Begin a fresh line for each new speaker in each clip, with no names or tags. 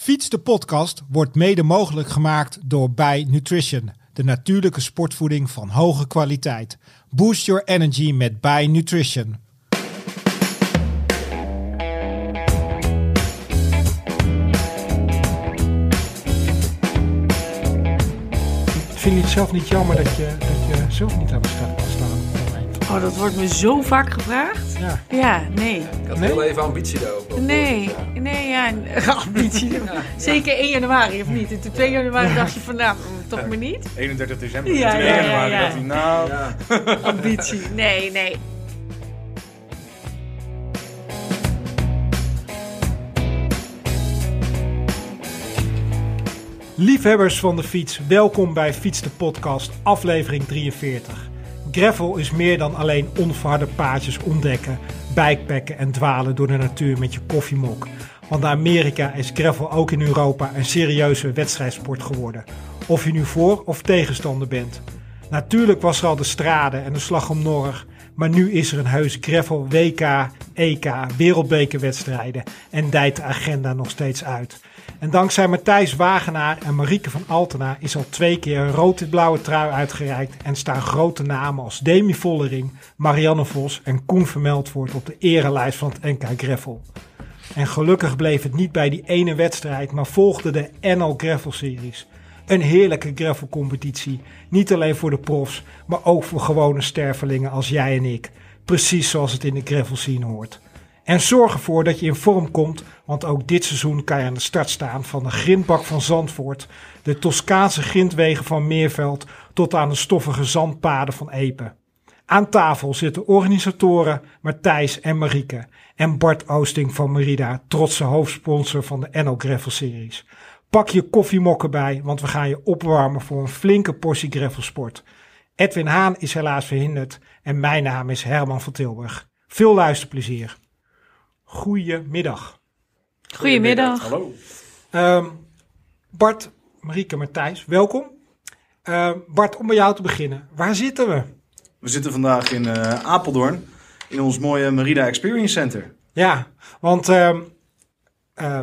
Fiets de podcast wordt mede mogelijk gemaakt door Bij Nutrition, de natuurlijke sportvoeding van hoge kwaliteit. Boost your energy met Bij Nutrition. Vind je het zelf niet jammer dat je, dat je zelf niet aan de start kan staan?
Oh, dat wordt me zo vaak gevraagd.
Ja.
Ja, nee.
Ik had
Nee?
heel even ambitie daarover.
Nee, nee, ja. Ambitie. Zeker 1 januari of niet? En toen 2 januari dacht je van, nou, toch maar niet.
31 december.
Ja,
Ja,
ja, ja,
januari
ja.
dacht hij, nou,
Ja.
Ambitie. Nee, nee.
Liefhebbers van de fiets, welkom bij Fiets de Podcast, aflevering 43. Gravel is meer dan alleen onverharde paadjes ontdekken, bikepacken en dwalen door de natuur met je koffiemok. Want in Amerika is gravel ook in Europa een serieuze wedstrijdsport geworden. Of je nu voor of tegenstander bent. Natuurlijk was er al de strade en de slag om Norg, maar nu is er een heus gravel WK, EK, wereldbekerwedstrijden en dijt de agenda nog steeds uit. En dankzij Matthijs Wagenaar en Marieke van Altena is al twee keer een rood-blauwe trui uitgereikt en staan grote namen als Demi Vollering, Marianne Vos en Koen Vermeldvoort op de erelijst van het NK Gravel. En gelukkig bleef het niet bij die ene wedstrijd, maar volgde de NL Gravel Series. Een heerlijke gravelcompetitie, niet alleen voor de profs, maar ook voor gewone stervelingen als jij en ik. Precies zoals het in de gravel scene hoort. En zorg ervoor dat je in vorm komt, want ook dit seizoen kan je aan de start staan van de grindbak van Zandvoort, de Toscaanse grindwegen van Meerveld tot aan de stoffige zandpaden van Epe. Aan tafel zitten organisatoren Matthijs en Marieke en Bart Oosting van Merida, trotse hoofdsponsor van de NL Gravel Series. Pak je koffiemokken bij, want we gaan je opwarmen voor een flinke portie gravelsport. Edwin Haan is helaas verhinderd en mijn naam is Herman van Tilburg. Veel luisterplezier. Goedemiddag.
Goedemiddag.
hallo.
Ehm Bart, Marieke, Matthijs, welkom. Ehm, Bart, om bij jou te beginnen. Waar zitten we?
We zitten vandaag in eh, Apeldoorn, in ons mooie Merida Experience Center.
Ja, want ehm, eh,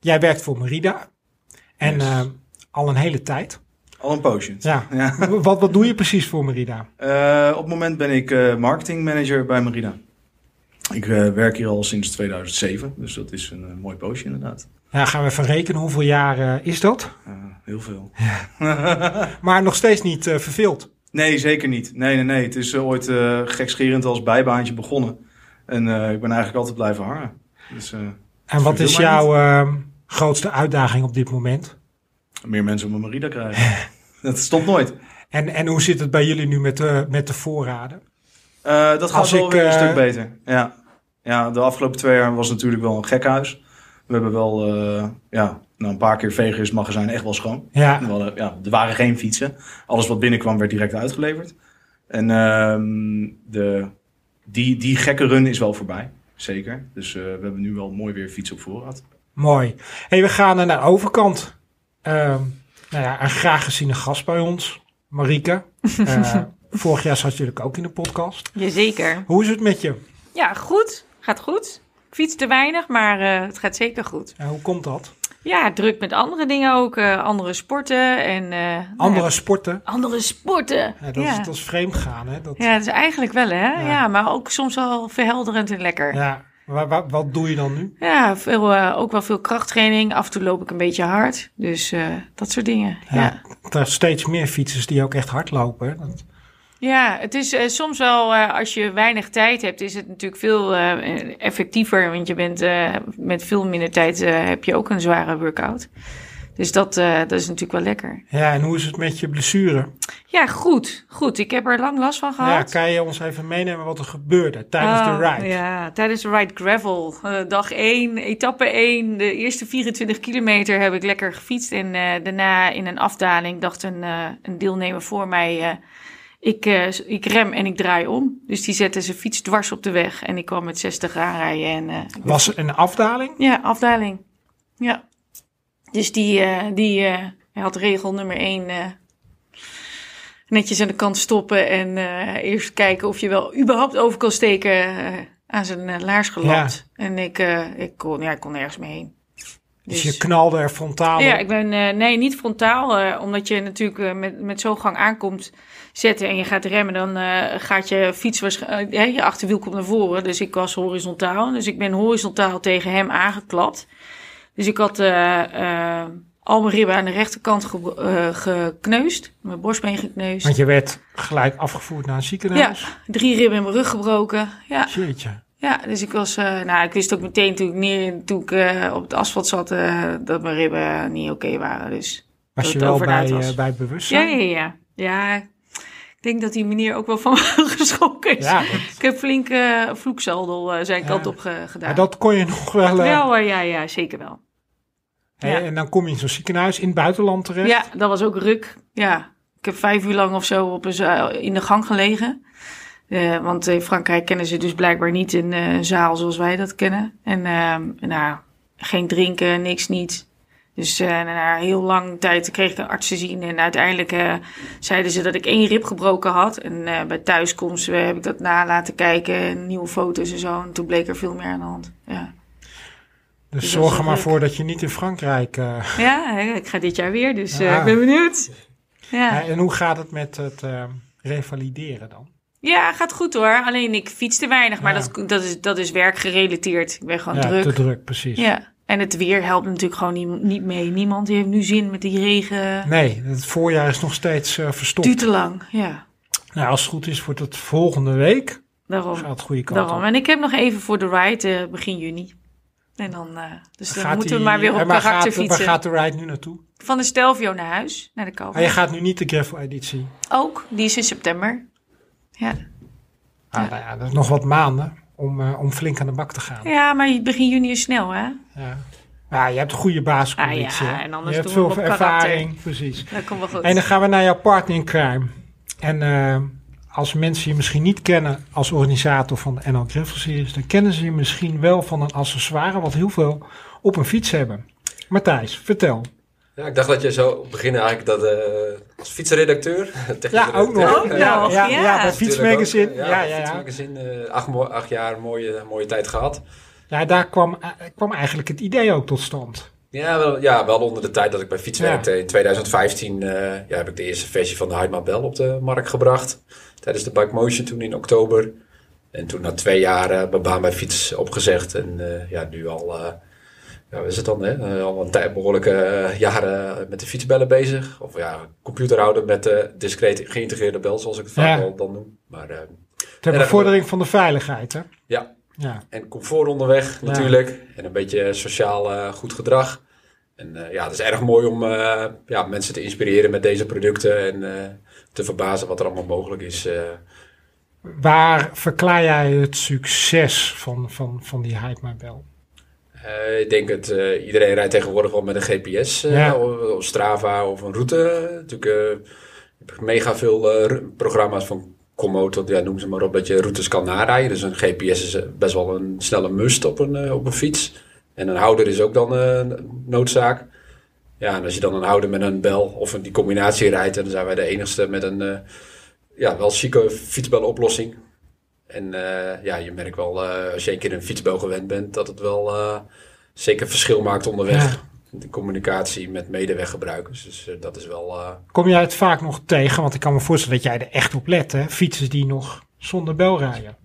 jij werkt voor Merida. En
Yes.
ehm, al een hele tijd.
Al een poosje.
Ja.
Ja.
wat, wat doe je precies voor Merida?
Eh, op het moment ben ik eh marketing manager bij Merida. Ik eh, werk hier al sinds 2007, dus dat is een eh, mooi poosje inderdaad.
Ja, gaan we even rekenen. Hoeveel jaar eh, is dat?
Heel veel.
Maar nog steeds niet verveeld.
Nee, zeker niet. Nee, nee, nee. Het is ooit gekscherend als bijbaantje begonnen. En ik ben eigenlijk altijd blijven hangen. Dus
En wat is jouw ehm, grootste uitdaging op dit moment?
meer mensen op een Merida krijgen. dat stopt nooit.
En, en hoe zit het bij jullie nu met de, met de voorraden?
Dat gaat
Als
wel
ik,
weer een stuk beter. Ja. Ja, de afgelopen twee jaar was het natuurlijk wel een gekhuis. We hebben wel eh, ja, nou, een paar keer vegen is het magazijn echt wel schoon.
Ja,
We hadden, ja, er waren geen fietsen. Alles wat binnenkwam werd direct uitgeleverd. En ehm, de, die, die gekke run is wel voorbij. Zeker. Dus eh, we hebben nu wel mooi weer fiets op voorraad.
mooi. Hey, we gaan naar de overkant. Ehm, nou ja, een graag geziene gast bij ons, Marieke. Eh, vorig jaar zat je natuurlijk ook in de podcast.
Jazeker.
Hoe is het met je?
Ja, goed. Gaat goed. Ik fiets te weinig, maar eh, het gaat zeker goed.
Ja, hoe komt dat?
Ja, druk met andere dingen ook. eh, andere sporten en... eh, nou
Andere
ja,
sporten.
andere sporten.
Ja, dat, Is, dat is vreemd gaan, hè? Dat,
Ja, dat is eigenlijk wel, hè?
Ja.
Ja, maar ook soms wel verhelderend en lekker. Ja,
ja. Wa- wa- wat doe je dan nu?
veel, eh, ook wel veel krachttraining. Af en toe loop ik een beetje hard. Dus dat soort dingen. Ja, ja.
Er zijn steeds meer fietsers die ook echt hard lopen. hè. Dat-
het is eh, soms wel, eh, als je weinig tijd hebt, is het natuurlijk veel eh, effectiever. Want je bent met veel minder tijd heb je ook een zware workout. Dus dat, dat is natuurlijk wel lekker.
Ja, en hoe is het met je blessure?
Ja, goed. Goed. Ik heb er lang last van
Ja,
gehad.
kan je ons even meenemen wat er gebeurde tijdens de
Ah,
ride?
Ja, tijdens de ride gravel. Dag 1, etappe 1. De eerste 24 kilometer heb ik lekker gefietst. En daarna in een afdaling dacht een, een deelnemer voor mij... ik, eh, ik rem en ik draai om. Dus die zette zijn fiets dwars op de weg. En ik kwam met 60 aanrijden. En, eh,
Was het een afdaling?
Ja, afdaling. Ja. Dus die, eh, die had regel nummer 1... netjes aan de kant stoppen en eerst kijken of je wel überhaupt over kan steken aan zijn eh, laars gelapt. En ik, ik, kon, ja, ik kon nergens meer heen.
Dus, je knalde er frontaal
Ja, ik ben, nee, niet frontaal. omdat je natuurlijk met, met zo'n gang aankomt zetten en je gaat remmen, dan eh, gaat je fiets waarschijnlijk, hè, je achterwiel komt naar voren. Dus ik was horizontaal. Dus ik ben horizontaal tegen hem aangeklapt. Dus ik had eh, eh, al mijn ribben aan de rechterkant ge- eh, gekneusd. Mijn borstbeen gekneusd.
Want je werd gelijk afgevoerd naar een
Ja,
ziekenhuis.
drie ribben in mijn rug gebroken. Ja,
Jeetje.
ja dus ik was, eh, nou, ik wist ook meteen toen ik, neer, toen ik eh, op het asfalt zat, eh, dat mijn ribben niet oké waren. Dus
Was je wel bij, eh, bij
Ja,
bewustzijn?
ja, ja. Ja, ik denk dat die meneer ook wel van geschrokken is.
Ja,
Ik heb flink eh, zijn kant op ge- gedaan.
maar dat kon je nog wel. eh,
Wel, ja, ja, zeker wel.
En dan kom je in zo'n ziekenhuis in het buitenland terecht.
Ja, dat was ook ruk. Ja, ik heb vijf uur lang of zo op een in de gang gelegen. Want in Frankrijk kennen ze dus blijkbaar niet een zaal zoals wij dat kennen. En ehm, nou, geen drinken, niks, niet. Dus eh, na heel lang tijd kreeg ik een arts te zien. En uiteindelijk eh, zeiden ze dat ik één rib gebroken had. En eh, bij thuiskomst heb ik dat na laten kijken. En nieuwe foto's en zo. En toen bleek er veel meer aan de hand. Ja,
Dus
Dus
zorg er maar
leuk.
voor dat je niet in Frankrijk.
ja ik ga dit jaar weer. Dus
Ja.
ik ben benieuwd. Ja.
en hoe gaat het met het revalideren dan?
Ja, gaat goed hoor. Alleen ik fiets te weinig, maar
Ja.
dat, dat, is, dat is werkgerelateerd. Ik ben gewoon
ja,
druk.
te druk, precies.
Ja, en het weer helpt natuurlijk gewoon niet, niet mee. Niemand die heeft nu zin met die regen.
Nee, het voorjaar is nog steeds eh, verstopt.
Duurt te lang, ja.
Nou, als het goed is, wordt het volgende week.
Daarom.
Gaat het goede kant
daarom.
op.
En ik heb nog even voor de ride eh, begin juni. En dan, eh, dus dan moeten we maar weer op
waar
karakter
gaat, Waar
fietsen.
gaat de ride nu naartoe?
Van de Stelvio naar huis, naar de Kalver.
Ah, je gaat nu niet de gravel-editie.
Ook, die is in september. Ja.
Ah,
Ja.
nou ja, dat is nog wat maanden om, eh, om flink aan de bak te gaan.
ja, maar begin juni is snel hè.
Ja. Ja, je hebt een goede basisconditie.
Ah, ja, en anders
je hebt veel
karakter.
ervaring, precies.
Dat komt wel goed.
En dan gaan we naar jouw partner in crime. En eh, als mensen je misschien niet kennen als organisator van de NL Gravel Series, dan kennen ze je misschien wel van een accessoire wat heel veel op een fiets hebben. Matthijs, vertel.
Ja, ik dacht dat je zo beginnen eigenlijk dat eh, als fietsredacteur.
Ja, ook nog. ja,
nog,
ja,
ja.
ja, bij Fietsmagazine.
ook,
Ja, ja.
Fietsmagazine, eh, acht, mo- acht jaar mooie, mooie tijd gehad.
Ja, daar kwam, eh, kwam eigenlijk het idee ook tot stand.
Ja wel, ja, wel onder de tijd dat ik bij Fiets
Ja.
werkte. In 2015 eh, ja, heb ik de eerste versie van de Heidman Bell op de markt gebracht. Tijdens de Bike Motion toen in oktober. En toen na twee jaar mijn baan bij Fiets opgezegd. En eh, ja, nu al, eh ja, is het dan, hè? Eh, al een tijd, behoorlijke eh, jaren met de fietsbellen bezig. Of ja, computer houden met de discreet geïntegreerde bel, zoals ik het vaak
Ja.
dan noem. Maar eh,
Ter bevordering van de veiligheid, hè?
ja,
Ja.
en comfort onderweg
Ja.
natuurlijk. En een beetje sociaal eh, goed gedrag. En eh, ja, het is erg mooi om eh, ja, mensen te inspireren met deze producten. En eh, te verbazen wat er allemaal mogelijk is. eh.
Waar verklaar jij het succes van, van, van die Hype My Bell?
Eh, ik denk dat eh, iedereen rijdt tegenwoordig wel met een GPS. eh,
Ja.
of, of Strava of een route. Natuurlijk mega veel programma's van Komoot. Ja, noem ze maar op. Dat je routes kan narijden. Dus een GPS is best wel een snelle must op een, op een fiets. En een houder is ook dan noodzaak. Ja, en als je dan een houder met een bel of een, die combinatie rijdt, dan zijn wij de enigste met een ja, wel chique fietsbeloplossing. En eh, ja, je merkt wel eh, als je een keer een fietsbel gewend bent, dat het wel eh, zeker verschil maakt onderweg.
Ja.
De communicatie met medeweggebruikers. Dus dat is wel.
Kom jij het vaak nog tegen? Want ik kan me voorstellen dat jij er echt op let, hè? Fietsers die nog zonder bel rijden.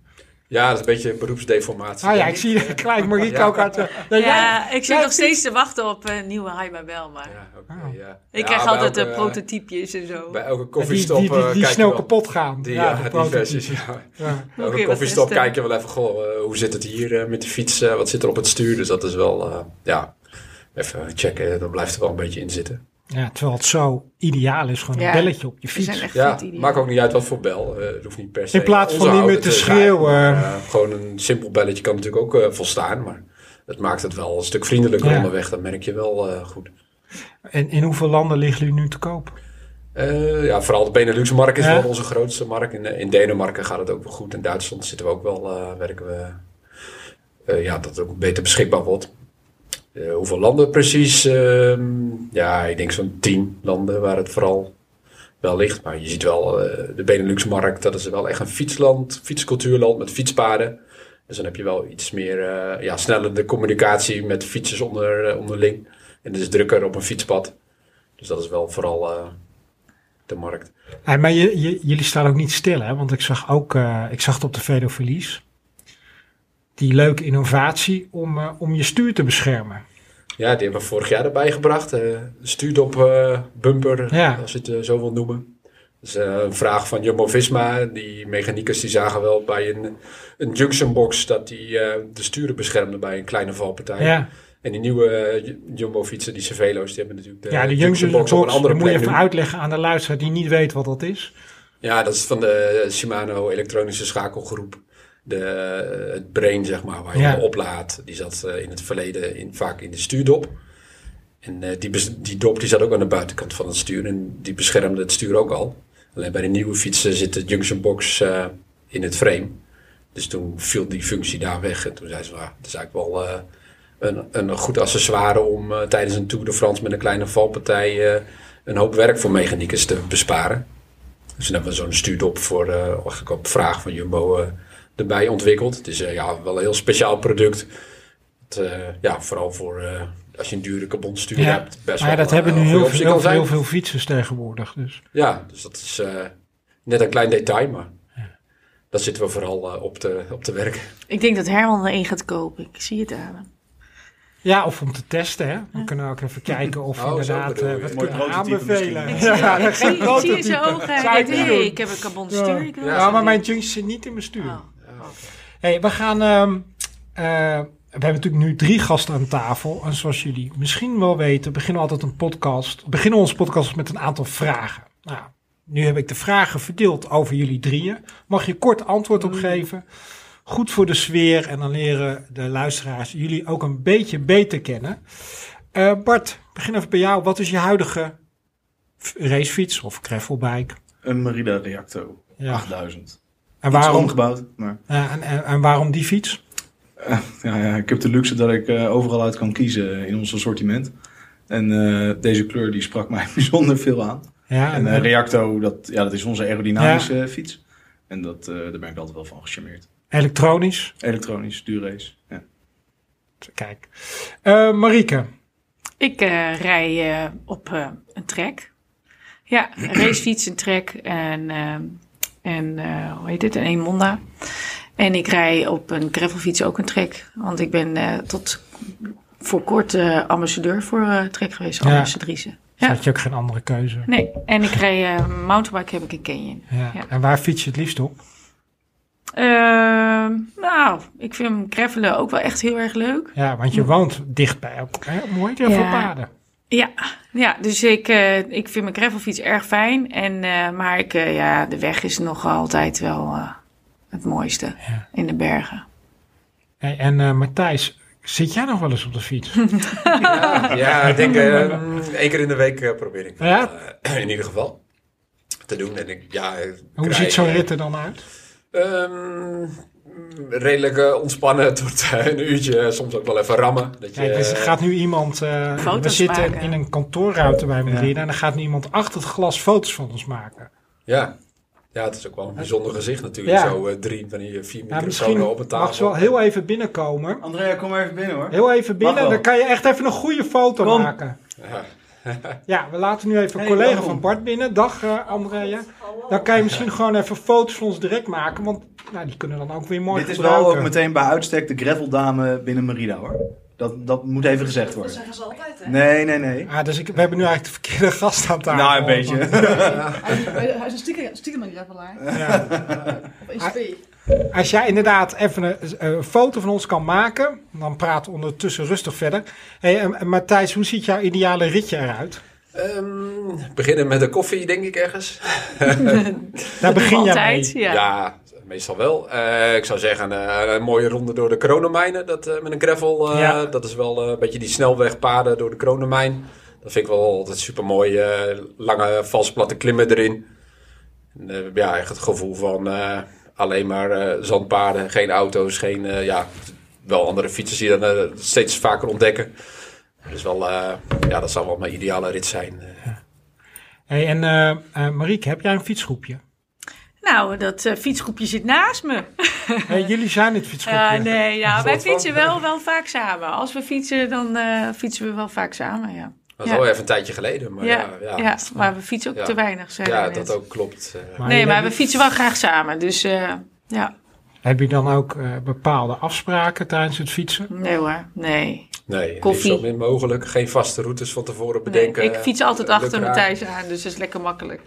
Ja, dat is een beetje beroepsdeformatie.
Ah ja, ik zie er gelijk Marieke
Ja.
ook uit. eh,
Ja, ik zit nog
fiets-
steeds te wachten op een nieuwe Haimabel, maar
Ja, oké,
Oh.
ja.
ik
Ja,
krijg altijd
elke,
de prototypjes en zo.
Bij elke
die,
koffiestop.
die, die,
eh,
die
kijk je
snel
wel.
kapot gaan.
Die,
ja,
die
prototypes.
versies. Ja.
Ja.
Bij elke koffiestop
testen.
kijk je wel even, goh, eh, hoe zit het hier eh, met de fiets? eh, wat zit er op het stuur? Dus dat is wel, eh, ja, even checken. Dan blijft er wel een beetje in zitten.
Ja, terwijl het zo ideaal is, gewoon een belletje op je fiets.
zijn echt
Ja, maakt ook niet uit wat voor bel. eh, het hoeft niet per se.
In plaats van niet meer te
zijn,
schreeuwen.
maar, eh, gewoon een simpel belletje kan natuurlijk ook eh, volstaan. Maar het maakt het wel een stuk vriendelijker
Ja.
onderweg. Dat merk je wel eh, goed.
En in hoeveel landen liggen jullie nu te koop?
Eh, ja, vooral de Benelux-markt is
Ja.
wel onze grootste markt. In, in Denemarken gaat het ook wel goed. In Duitsland zitten we ook wel, eh, werken we, eh, ja, dat het ook beter beschikbaar wordt. Eh, hoeveel landen precies? Ehm, ja, ik denk zo'n tien landen waar het vooral wel ligt. Maar je ziet wel, eh, de Benelux-markt, dat is wel echt een fietsland, fietscultuurland met fietspaden. Dus dan heb je wel iets meer eh ja, sneller communicatie met fietsers onder, onderling. En het is drukker op een fietspad. Dus dat is wel vooral de markt.
Hey, maar je, jullie staan ook niet stil, hè? Want ik zag ook, ik zag het op de Velo Verlies. Die leuke innovatie om, eh, om je stuur te beschermen.
Ja, die hebben we vorig jaar erbij gebracht. eh stuurdop eh, bumper,
Ja.
als je het zo wil noemen. Dus eh, een vraag van Jumbo-Visma. Die mechaniekers die zagen wel bij een, een junction box dat die de sturen beschermde bij een kleine valpartij.
Ja,
En die nieuwe Jumbo-fietsen, die Cervelo's, die hebben natuurlijk de,
ja de
junction box op een andere
dat moet je
plek
even
nu.
uitleggen aan de luisteraar die niet weet wat dat is.
Ja, dat is van de Shimano elektronische schakelgroep. De, het brain, zeg maar, waar je
Ja.
oplaadt. Die zat eh, in het verleden in, vaak in de stuurdop. En eh, die, die dop die zat ook aan de buitenkant van het stuur. En die beschermde het stuur ook al. Alleen bij de nieuwe fietsen zit de junction box eh, in het frame. Dus toen viel die functie daar weg. En toen zei ze, ah, het is eigenlijk wel een, een goed accessoire om tijdens een Tour de France met een kleine valpartij een hoop werk voor mechaniekers te besparen. Dus toen hebben we zo'n stuurdop voor, eh eigenlijk op vraag van Jumbo erbij ontwikkeld. Het is eh, ja, wel een heel speciaal product. Het, eh, ja, vooral voor eh, als je een dure carbon stuur
Ja,
hebt. Best
Maar ja,
wel,
dat hebben nu heel, veel, heel, veel fietsers tegenwoordig. Dus.
Ja, dus dat is eh, net een klein detail, maar daar zitten we vooral op, te, op te werken.
Ik denk dat Herman er één gaat kopen. Ik zie het aan hem.
Ja, of om te testen. Hè? We kunnen ook even kijken of we
Oh,
inderdaad eh, wat
Mooi
kunnen aanbevelen.
Ik
Ja,
ik zie, ik zie in zijn ogen.
Ik
hey, ik heb een carbon
Ja.
stuur. Ik wil
Ja,
maar mijn junkies zitten niet in mijn stuur.
Oh.
Hey, we gaan. ehm, eh, we hebben natuurlijk nu drie gasten aan tafel. En zoals jullie misschien wel weten, beginnen we altijd een podcast. Beginnen onze podcast met een aantal vragen. Nou, nu heb ik de vragen verdeeld over jullie drieën. Mag je kort antwoord op geven? Goed voor de sfeer en dan leren de luisteraars jullie ook een beetje beter kennen. Eh, Bart, begin even bij jou. Wat is je huidige racefiets of gravelbike?
Een Merida Reacto
Ja.
8000.
En
Waarom? omgebouwd, maar
ja, en, en, en waarom die fiets?
ja, ja, ik heb de luxe dat ik eh, overal uit kan kiezen in ons assortiment. En eh, deze kleur die sprak mij bijzonder veel aan.
Ja,
En
en,
eh, Reacto, dat, ja, dat is onze aerodynamische fiets. En dat, eh, daar ben ik altijd wel van gecharmeerd.
elektronisch.
Elektronisch, duurrace. Ja.
Kijk. Eh Marieke.
Ik eh, rij eh, op eh, een trek. Ja, een racefiets, een trek en, eh, en eh, hoe heet het, een Monda. En ik rij op een gravelfiets ook een trek. Want ik ben eh, tot voor kort eh, ambassadeur voor trek geweest,
Ja.
ambassadrice.
Ja.
Ja.
Had je ook geen andere keuze.
Nee, en ik rij mountainbike heb ik in Canyon.
Ja.
Ja.
En waar fiets je het liefst op?
Ehm, nou, ik vind gravelen ook wel echt heel erg leuk.
Ja, want je woont dicht bij elkaar. Hè? Mooi gravelpaden.
Ja, ja dus ik, eh, ik vind mijn gravelfiets erg fijn. En, eh, maar ik, eh, ja, de weg is nog altijd wel eh, het mooiste
Ja.
in de bergen.
Hey, en eh Matthijs, zit jij nog wel eens op de fiets?
Ja, ja ik denk eh, één keer in de week eh, probeer ik
Ja?
eh, in ieder geval te doen. En ik, ja,
Hoe ziet zo'n rit er dan uit?
Ehm, redelijk eh, ontspannen tot eh, een uurtje, soms ook wel even rammen. Dat je,
Kijk, dus er gaat nu iemand... eh, we
Foto's
zitten
maken.
in een kantoorruimte bij Merida en dan gaat nu iemand achter het glas foto's van ons maken.
ja. ja, het is ook wel een bijzonder gezicht natuurlijk.
Ja.
Zo eh, drie eh, vier
Ja,
microfoons
misschien
op een tafel.
mag ze wel heel even binnenkomen.
Andrea, kom maar even binnen hoor.
Heel even binnen, dan kan je echt even een goede foto
Kom.
maken.
Ja.
Ja, we laten nu even een collega van Bart binnen. Dag uh, Andrea. Dan kan je misschien gewoon even foto's van ons direct maken, want nou, die kunnen dan ook weer mooi
Dit is
gebruiken.
wel ook meteen bij uitstek de graveldame binnen Merida hoor. Dat, dat moet even gezegd
Dat
worden.
zeggen ze altijd, hè?
Nee, nee, nee.
Ah, dus ik, we hebben nu eigenlijk de verkeerde gast aan tafel.
Nou, een beetje.
Hij, is- hij is een stiekem, stiekem een gravelaar.
Ja.
Of ECP.
Als jij inderdaad even een, een foto van ons kan maken, dan praten we ondertussen rustig verder. Hey, en Matthijs, hoe ziet jouw ideale ritje eruit?
Ehm, beginnen met een koffie, denk ik ergens.
Daar begin jij
Altijd,
mee.
ja.
Ja, meestal wel. Eh, ik zou zeggen, eh, een mooie ronde door de Kronemijnen. Dat, eh, met een gravel. eh,
Ja.
Dat is wel eh, een beetje die snelwegpaden door de Kronemijn. Dat vind ik wel altijd super mooi. lange, valsplatte klimmen erin. En, eh, ja, echt het gevoel van eh, alleen maar eh, zandpaden, geen auto's, geen... eh, ja, wel andere fietsers die je dan eh, steeds vaker ontdekken. Dus wel, eh, ja, dat zou wel mijn ideale rit zijn.
Hey, en eh eh Marieke, heb jij een fietsgroepje?
Nou, dat fietsgroepje zit naast me.
Hey, jullie zijn het fietsgroepje.
Ja, nee, ja, wij fietsen wel, wel vaak samen. Als we fietsen, dan eh, fietsen we wel vaak samen, ja.
Dat is
Ja.
wel even een tijdje geleden. Maar
ja,
ja,
ja,
ja.
maar we fietsen ook
Ja.
te weinig, zei
Ja,
net.
dat ook klopt. eh.
Maar
Nee, maar we fietsen wel graag samen, dus eh, ja.
Heb je dan ook eh, bepaalde afspraken tijdens het fietsen?
Nee hoor, nee.
nee,
Koffie.
zo min mogelijk. Geen vaste routes van tevoren
nee.
bedenken.
Ik fiets altijd achter. Matthijs aan, dus dat is lekker makkelijk.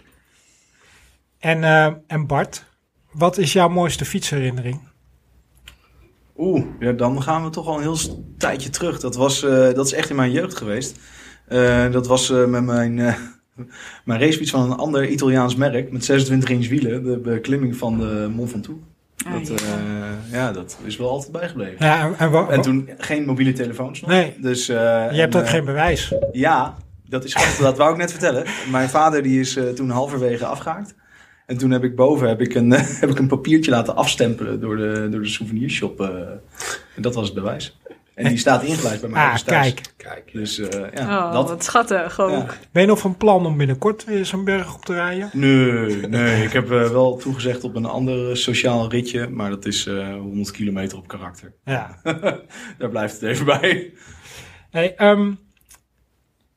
En, eh, en Bart, wat is jouw mooiste fietsherinnering?
Oeh, ja, dan gaan we toch al een heel tijdje terug. Dat, was, eh, dat is echt in mijn jeugd geweest. Eh, dat was eh, met mijn, eh, mijn racefiets van een ander Italiaans merk. Met 26 inch wielen. De beklimming van de Mont Ventoux.
Ah,
Dat,
ja.
eh, ja, dat is wel altijd bijgebleven.
Ja, en, en wa-
En toen geen mobiele telefoons nog.
Nee.
Dus, eh,
je hebt
en,
ook geen bewijs.
Ja, dat is grappig. dat wou ik net vertellen. Mijn vader die is eh, toen halverwege afgehaakt. En toen heb ik boven heb ik een, heb ik een papiertje laten afstempelen door de, door de souvenirshop. eh. en dat was het bewijs. En die staat ingelijst bij mij
Ah,
thuis.
kijk.
Kijk,
Dus eh, ja,
Oh,
dat.
wat schattig ook.
Ja.
Ben je nog van plan om binnenkort weer zo'n berg op te rijden?
Nee, nee, ik heb eh, wel toegezegd op een ander sociaal ritje. Maar dat is eh 100 kilometer op karakter.
Ja.
Daar blijft het even bij.
Hey, ehm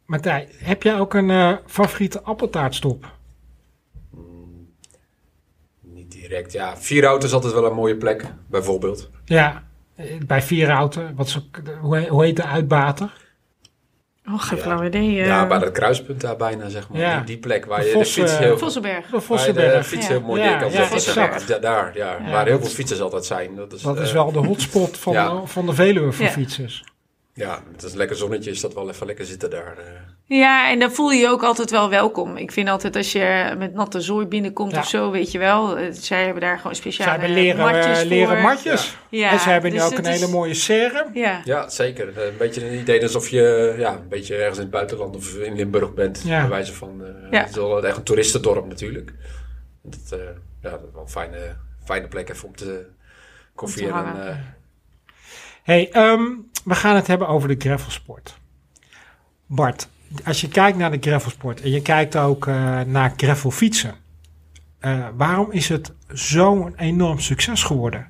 Martijn, heb jij ook een eh, favoriete appeltaartstop?
niet direct. Ja, vier auto's is altijd wel een mooie plek, bijvoorbeeld.
Ja, bij Vierhouten. Wat is ook, hoe, hoe heet de uitbater?
Oh, geen
Ja.
flauw idee. eh.
Ja, bij dat kruispunt daar bijna, zeg maar.
Ja.
Die, die plek waar
De
je
Vos,
de fiets
eh,
heel...
Vossenberg.
De
Waar je de
Vossenberg.
fiets
Ja.
heel mooi
Ja,
neer kan zetten. daar, ja.
Ja,
waar heel veel fietsers altijd zijn. Dat is,
Dat is
eh,
wel de hotspot van, van de Veluwe voor
Ja.
fietsers.
Ja, het is een lekker zonnetje, is dat wel even lekker zitten daar. eh.
Ja, en dan voel je je ook altijd wel welkom. Ik vind altijd als je met natte zooi binnenkomt
Ja.
of zo, weet je wel. eh, Zij hebben daar gewoon
Zij
speciale
hebben leren,
matjes
eh, leren
voor.
matjes.
Ja,
en ze hebben nu
dus
ook een
is-
hele mooie serre.
Ja,
Ja, zeker. Een beetje een idee alsof je ja, een beetje ergens in het buitenland of in Limburg bent.
Ja.
Bij wijze van, eh,
Ja.
Het is wel echt een toeristendorp natuurlijk. Dat, eh, ja, dat is wel een fijne, fijne plek even om te koffie
Om te
en
hangen.
eh,
Hey, ehm, we gaan het hebben over de gravelsport. Bart, als je kijkt naar de gravelsport en je kijkt ook eh, naar gravelfietsen. eh, waarom is het zo'n enorm succes geworden?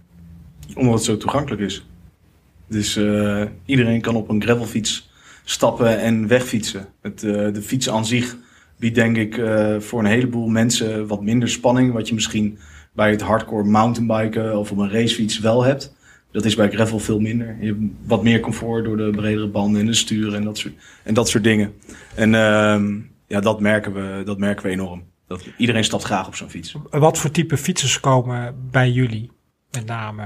Omdat het zo toegankelijk is. Dus iedereen kan op een gravelfiets stappen en wegfietsen. Het, de fiets aan zich biedt denk ik voor een heleboel mensen wat minder spanning. Wat je misschien bij het hardcore mountainbiken of op een racefiets wel hebt. Dat is bij gravel veel minder. Je hebt wat meer comfort door de bredere banden en de sturen en dat soort, en dat soort dingen. En ehm, ja, dat merken, we, dat merken we enorm. Dat, iedereen stapt graag op zo'n fiets.
Wat voor type fietsers komen bij jullie? Met name.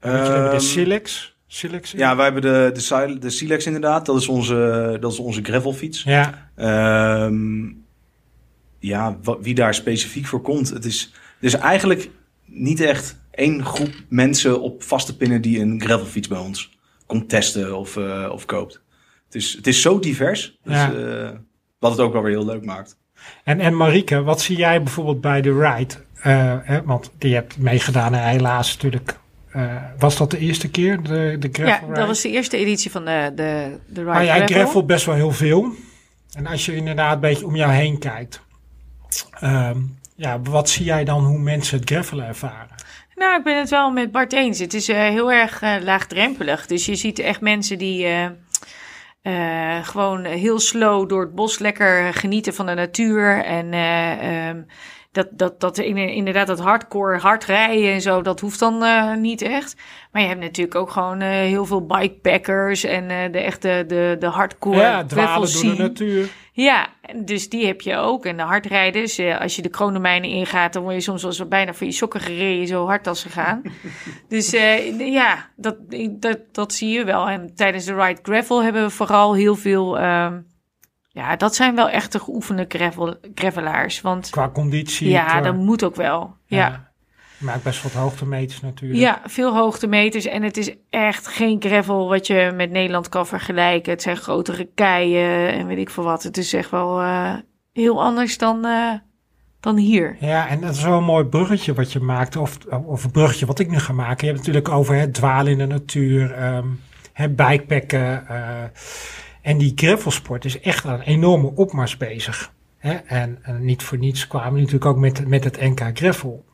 De
Ehm,
Silex. Silex
Ja, wij hebben de, de, Sil- de Silex inderdaad. Dat is onze, dat is onze gravelfiets.
ja.
Ehm, ja, wie daar specifiek voor komt. Het is, is eigenlijk niet echt één groep mensen op vaste pinnen die een gravelfiets bij ons komt testen of, eh, of koopt. Het is, het is zo divers. Dus,
Ja.
eh, wat het ook wel weer heel leuk maakt.
En, en Marieke, wat zie jij bijvoorbeeld bij de ride? Eh, hè, want die hebt meegedaan en helaas natuurlijk. eh, was dat de eerste keer, de, de gravel
ja
ride?
dat was de eerste editie van de, de, de Ride
Maar jij
Gravel.
gravel best wel heel veel. En als je inderdaad een beetje om jou heen kijkt. ehm, ja, wat zie jij dan hoe mensen het gravelen ervaren?
Nou, ik ben het wel met Bart eens. Het is eh, heel erg eh, laagdrempelig. Dus je ziet echt mensen die eh, gewoon heel slow door het bos lekker genieten van de natuur. En eh, ehm, dat, dat, dat in- inderdaad dat hardcore hard rijden en zo, dat hoeft dan niet echt. Maar je hebt natuurlijk ook gewoon heel veel bikepackers en eh, de echte de, de hardcore
ja, dwalen door de natuur.
Ja, dus die heb je ook. En de hardrijders, eh, als je de kronemijnen ingaat, dan word je soms wel bijna voor je sokken gereden, zo hard als ze gaan. dus eh, ja, dat, dat, dat zie je wel. En tijdens de Ride Gravel hebben we vooral heel veel... ehm, ja, dat zijn wel echte geoefende gravel, gravelaars. Want
Qua conditie.
ja,
qua-
dat moet ook wel. Ja.
Maakt best wat hoogtemeters natuurlijk.
Ja, veel hoogtemeters. En het is echt geen gravel wat je met Nederland kan vergelijken. Het zijn grotere keien en weet ik veel wat. Het is echt wel eh, heel anders dan, eh, dan hier.
Ja, en dat is wel een mooi bruggetje wat je maakt. Of, of een bruggetje wat ik nu ga maken. Je hebt het natuurlijk over het dwalen in de natuur. ehm het bikepacken. eh, en die gravelsport is echt aan een enorme opmars bezig. Hè? En, en niet voor niets kwamen we natuurlijk ook met, met het NK Gravel.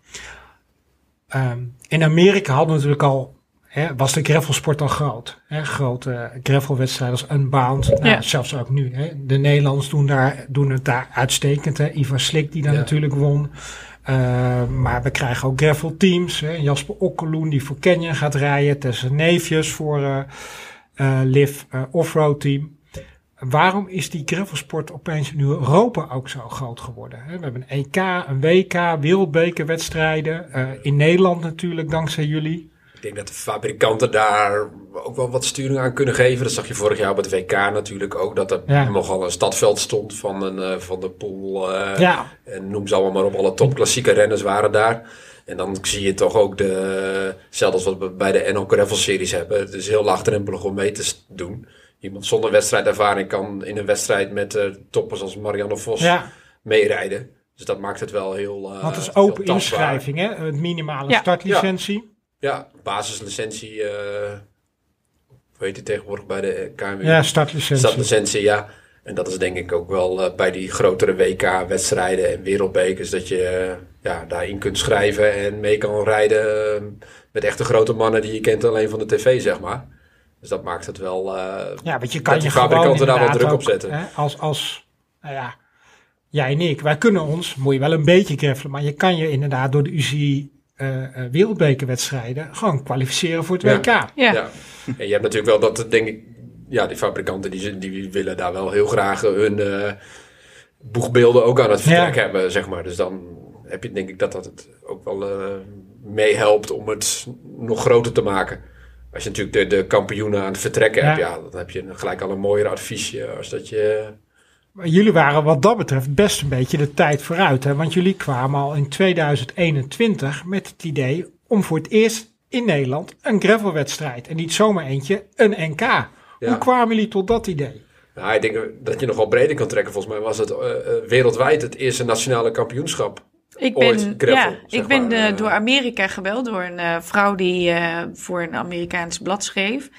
Ehm, in Amerika hadden we natuurlijk al, hè, was de gravelsport al groot. Hè, grote gravelwedstrijden als Unbound, nou,
Ja.
zelfs ook nu. Hè. De Nederlanders doen, daar, doen het daar uitstekend. Hè. Ivar Slik die daar
Ja.
natuurlijk won. Uh, maar we krijgen ook gravelteams. Hè. Jasper Okkeloen die voor Canyon gaat rijden. Tessa Neefjes voor uh, uh, Liv uh, Offroad Team. Waarom is die gravelsport opeens in Europa ook zo groot geworden? We hebben een EK, een WK, wereldbekerwedstrijden. Uh, in Nederland natuurlijk, dankzij jullie.
Ik denk dat de fabrikanten daar ook wel wat sturing aan kunnen geven. Dat zag je vorig jaar op het WK natuurlijk ook. Dat er ja. nogal een stadveld stond van, een, uh, van de pool. Uh,
ja.
En noem ze allemaal maar op. Alle topklassieke renners waren daar. En dan zie je toch ook de... Zelfs wat we bij de NL Gravel Series hebben. Het is heel laagdrempelig om mee te doen. Iemand zonder wedstrijdervaring kan in een wedstrijd met uh, toppers als Marianne Vos
ja.
meerijden. Dus dat maakt het wel heel. Uh,
Want het is open inschrijving, hè? Het minimale ja. startlicentie.
Ja, ja basislicentie. Uh, hoe heet het tegenwoordig bij de KMU?
Ja, startlicentie.
Startlicentie, ja. En dat is denk ik ook wel uh, bij die grotere WK-wedstrijden en wereldbekers. Dat je uh, ja, daarin kunt schrijven en mee kan rijden uh, met echte grote mannen die je kent alleen van de tv, zeg maar. Dus dat maakt het wel. Uh,
ja, want je kan
dat
je
fabrikanten daar wel druk
ook,
op zetten.
Hè, als, als, nou ja, jij en ik, wij kunnen ons, moet je wel een beetje greffelen, maar je kan je inderdaad door de UCI uh, uh, wereldbekerwedstrijden gewoon kwalificeren voor het
ja.
WK.
Ja.
ja. En je hebt natuurlijk wel dat, denk ik, ja, die fabrikanten die, die willen daar wel heel graag hun uh, boegbeelden ook aan het vertrek ja. hebben, zeg maar. Dus dan heb je denk ik dat dat het ook wel uh, meehelpt om het nog groter te maken. Als je natuurlijk de, de kampioenen aan het vertrekken ja. hebt, ja, dan heb je gelijk al een mooier adviesje als dat je...
Maar jullie waren wat dat betreft best een beetje de tijd vooruit. Hè? Want jullie kwamen al in 2021 met het idee om voor het eerst in Nederland een gravelwedstrijd. En niet zomaar eentje, een NK. Ja. Hoe kwamen jullie tot dat idee?
Nou, ik denk dat je nog wel breder kan trekken. Volgens mij was het uh, wereldwijd het eerste nationale kampioenschap.
Ik ben,
gravel,
ja, ik ben
maar.
uh, door Amerika gebeld door een uh, vrouw die uh, voor een Amerikaans blad schreef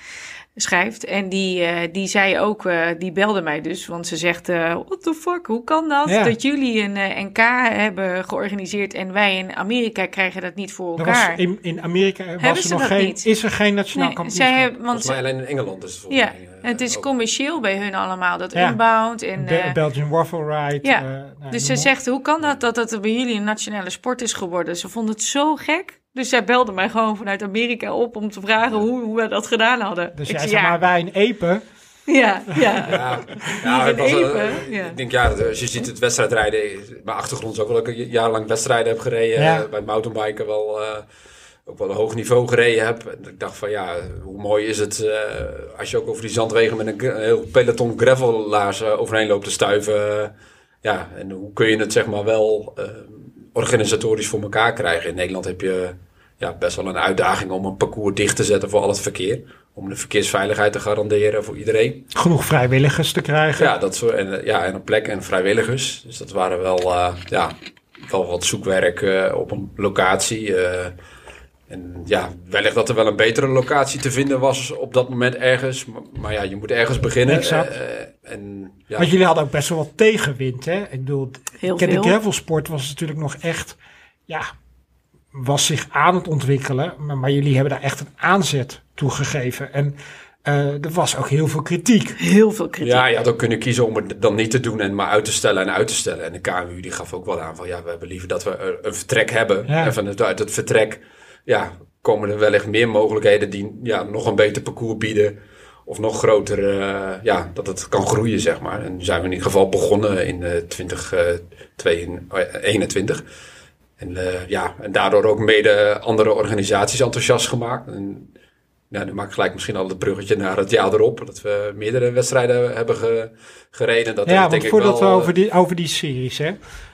schrijft. En die, uh, die zei ook, uh, die belde mij dus, want ze zegt, uh, what the fuck, hoe kan dat?
Ja.
Dat jullie een uh, NK hebben georganiseerd en wij in Amerika krijgen dat niet voor elkaar.
Was in, in Amerika was
Hebben
er
ze
nog
dat
geen,
niet?
is er geen nationaal
Nee,
kampioenschap.
zij hebben, want
Volgens mij alleen in Engeland is het volgens
ja,
mij. uh,
het is
ook.
commercieel bij hun allemaal, dat
Ja.
Unbound. En,
Be- Belgian Waffle Ride.
ja.
eh, nou,
dus ze zegt, hoe kan dat dat het bij jullie een nationale sport is geworden? Ze vond het zo gek. Dus zij belde mij gewoon vanuit Amerika op om te vragen hoe, hoe we dat gedaan hadden.
Dus
Ik
jij
zei, ja,
maar wij in Epe.
ja, ja.
Ja, het
in
was, uh,
Epe, ja.
Ik denk, ja, als je ziet het wedstrijdrijden, mijn achtergrond is ook wel dat ik jarenlang wedstrijden heb gereden.
Ja.
eh, bij mountainbiken wel, uh, ook wel een hoog niveau gereden heb. En ik dacht van, ja, hoe mooi is het uh, als je ook over die zandwegen met een, een heel peloton gravelaars overheen loopt te stuiven. ja, en hoe kun je het zeg maar wel organisatorisch voor elkaar krijgen. In Nederland heb je ja, best wel een uitdaging om een parcours dicht te zetten voor al het verkeer. Om de verkeersveiligheid te garanderen voor iedereen.
Genoeg vrijwilligers te krijgen.
Ja, dat soort, en, ja, en een plek en vrijwilligers. Dus dat waren wel, uh, ja, wel wat zoekwerk uh, op een locatie. Uh, en ja, wellicht dat er wel een betere locatie te vinden was op dat moment ergens. Maar, maar ja, je moet ergens beginnen.
Exact.
en, ja.
Want jullie hadden ook best wel wat tegenwind, hè? Ik bedoel,
Heel
ik ken de gravelsport was natuurlijk nog echt, ja, was zich aan het ontwikkelen. Maar, maar jullie hebben daar echt een aanzet toe gegeven. En uh, er was ook heel veel kritiek.
Heel veel kritiek.
Ja, je had ook kunnen kiezen om het dan niet te doen en maar uit te stellen en uit te stellen. En de KMU die gaf ook wel aan van ja, we hebben liever dat we een vertrek hebben.
Ja.
En vanuit het vertrek ja, komen er wellicht meer mogelijkheden die ja, nog een beter parcours bieden. Of nog groter, uh, ja, dat het kan groeien, zeg maar. En nu zijn we in ieder geval begonnen in uh, 2021. En, uh, ja, en daardoor ook mede andere organisaties enthousiast gemaakt. En, ja, nu maak ik gelijk misschien al het bruggetje naar het jaar erop. Dat we meerdere wedstrijden hebben ge, gereden. Dat
ja, want
denk
voordat
ik wel,
we over die, over die series, hè,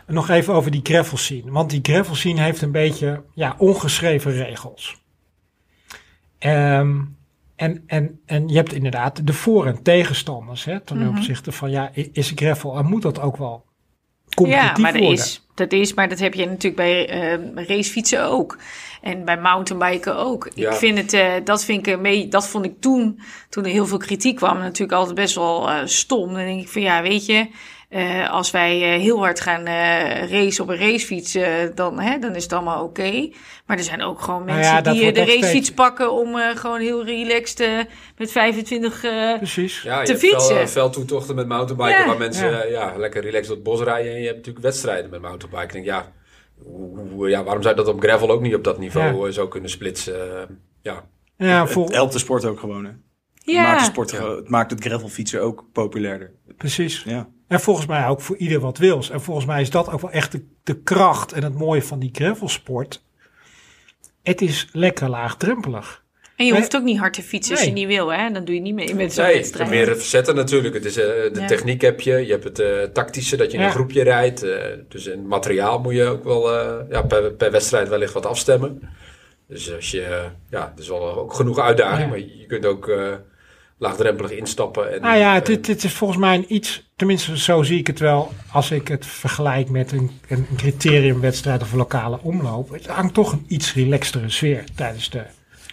nog even over die gravel scene. Want die gravel scene heeft een beetje ja, ongeschreven regels. Um, en, en, en je hebt inderdaad de voor- en tegenstanders hè, ten
Mhm.
opzichte van ja, is gravel en moet dat ook wel competitief
Ja, maar dat
worden?
is, dat is, maar dat heb je natuurlijk bij uh, racefietsen ook. En bij mountainbiken ook.
Ja.
Ik vind het, uh, dat vind ik beetje, dat vond ik toen, toen er heel veel kritiek kwam, natuurlijk altijd best wel uh, stom. Dan denk ik van ja, weet je, Eh, als wij eh, heel hard gaan eh racen op een racefiets, eh, dan, hè, dan is het allemaal oké. Maar er zijn ook gewoon
Nou
mensen
ja,
die de racefiets
steeds-
pakken om eh, gewoon heel relaxed eh, met 25... eh,
Precies.
Ja, je
te
hebt
fietsen.
Veel, veel toetochten met mountainbiken
Ja.
waar mensen
Ja.
lekker relaxed door het bos rijden. En je hebt natuurlijk wedstrijden met mountainbiken. Ik denk, ja, hoe- ja, waarom zou je dat op gravel ook niet op dat niveau zo kunnen splitsen? Ja,
Ja, vol-
Het helpt de sport ook gewoon. Hè? Het, maakt de sport, het maakt het gravelfietsen ook populairder.
precies.
Ja.
En volgens mij ook voor ieder wat wils. En volgens mij is dat ook wel echt de, de kracht en het mooie van die gravelsport. Het is lekker laagdrempelig.
en je
Nee.
hoeft ook niet hard te fietsen als je
Nee.
niet wil, hè? Dan doe je niet mee met zo'n
nee,
wedstrijd.
meer het verzetten natuurlijk. Het is, eh, de
Ja.
techniek heb je, je hebt het eh, tactische dat je in
Ja.
een groepje rijdt. eh, dus in materiaal moet je ook wel eh, ja, per, per wedstrijd wellicht wat afstemmen. Dus als je, ja, het is wel ook genoeg uitdaging,
Ja.
maar je kunt ook eh, laagdrempelig instappen. En,
Nou ja, het,
en-
het, het is volgens mij een iets, tenminste zo zie ik het wel, als ik het vergelijk met een, een criteriumwedstrijd of een lokale omloop. Het hangt toch een iets relaxtere sfeer tijdens de,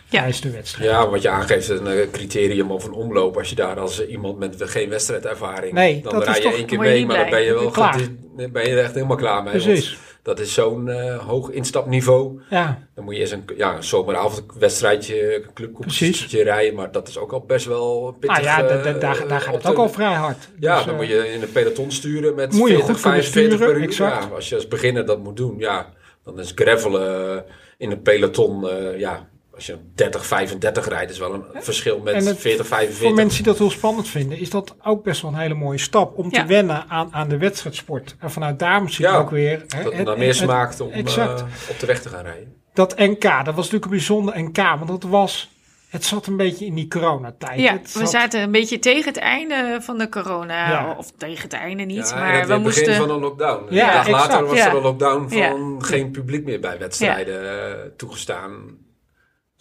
tijdens de wedstrijd.
Ja, wat je aangeeft, een eh, criterium of een omloop. Als je daar als iemand met geen wedstrijdervaring,
Nee,
dan rij je één keer mee, maar dan ben je wel
Klaar.
goed- ben je er echt helemaal klaar mee. want
Precies.
Dat is zo'n eh, hoog instapniveau.
Ja,
Dan moet je eens een, ja, een zomeravondwedstrijdje, een clubcompetitie rijden, maar dat is ook al best wel pittig.
nou ja,
eh,
daar, daar gaat het ook al vrij hard.
Ja,
Dus,
dan
eh,
moet je in een peloton sturen met
Moet je
40,
goed kunnen
45 per uur. Ja, als je als beginner dat moet doen, ja, dan is gravelen in een peloton, ja, als je 30, 35 rijdt, is wel een verschil met
En het-
40,
Voor
45.
mensen die dat heel spannend vinden, is dat ook best wel een hele mooie stap om
Ja.
te wennen aan, aan de wedstrijdsport. En vanuit daar misschien
Ja,
ook weer. hè,
dat het naar meer smaakt om
exact.
eh, op de weg te gaan rijden.
Dat NK, dat was natuurlijk een bijzonder NK, want dat was, het zat een beetje in die coronatijd.
Ja,
Het
we
zat-
zaten een beetje tegen het einde van de corona.
Ja.
Of tegen het einde niet,
Ja,
maar
het
we
begin
moesten...
van een lockdown.
Ja,
een dag later was
Ja.
er een lockdown van
Ja.
geen publiek meer bij wedstrijden eh, toegestaan.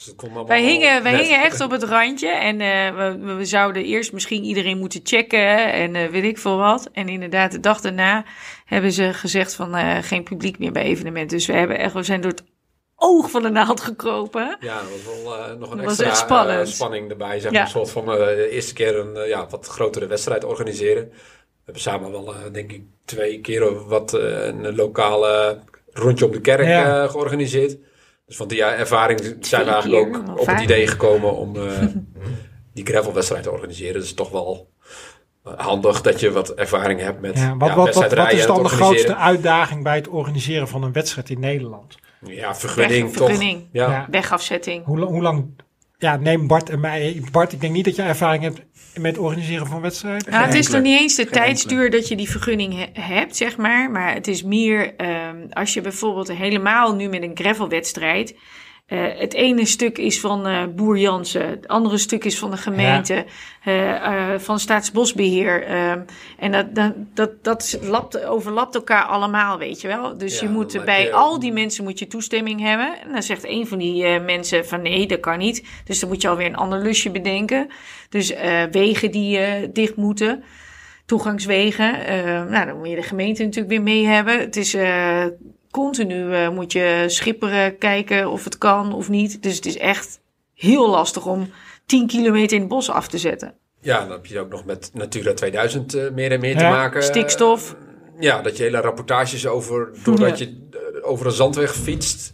Dus
Wij hingen, wij
net.
hingen echt op het randje en eh, we, we zouden eerst misschien iedereen moeten checken en eh, weet ik veel wat. En inderdaad, de dag daarna hebben ze gezegd van eh, geen publiek meer bij evenementen. Dus we, hebben echt, we zijn door het oog van de naald gekropen.
Ja, dat was wel eh, nog een extra
echt spannend.
spanning erbij. Zeg
Ja.
een soort van eh, de eerste keer een ja, wat grotere wedstrijd organiseren. We hebben samen wel, eh, denk ik, twee keer wat eh, een lokale rondje om de kerk
Ja.
eh, georganiseerd. Dus van die ervaring zijn we eigenlijk ook op het idee gekomen om eh, die gravelwedstrijd te organiseren. Dat is toch wel eh, handig dat je wat ervaring hebt met
Ja, wat,
ja,
wat, wat, is dan de grootste uitdaging bij het organiseren van een wedstrijd in Nederland?
Ja, vergunning
Weg-
toch.
vergunning.
Ja.
Ja.
Wegafzetting.
Hoe, hoe lang, ja, neem Bart en mij. Bart, ik denk niet dat je ervaring hebt met het organiseren van wedstrijden.
Nou, het is nog niet eens de
Geen
tijdsduur dat je die vergunning he- hebt, zeg maar. Maar het is meer ehm, als je bijvoorbeeld helemaal nu met een gravelwedstrijd. Eh het ene stuk is van eh, Boer Jansen, het andere stuk is van de gemeente, eh, eh, van Staatsbosbeheer. ehm, en dat, dat, dat, dat lapt, overlapt elkaar allemaal, weet je wel. Dus
Ja,
je moet bij
je-
al die mensen moet je toestemming hebben. En dan zegt een van die mensen van nee, dat kan niet. Dus dan moet je alweer een ander lusje bedenken. Dus wegen die dicht moeten toegangswegen. Nou, dan moet je de gemeente natuurlijk weer mee hebben. Het is continu eh, moet je schipperen, kijken of het kan of niet. Dus het is echt heel lastig om 10 kilometer in het bos af te zetten.
Ja, dan heb je ook nog met Natura 2000 eh, meer en meer te maken.
Stikstof.
Ja, dat je hele rapportages over, doordat je eh, over een zandweg fietst,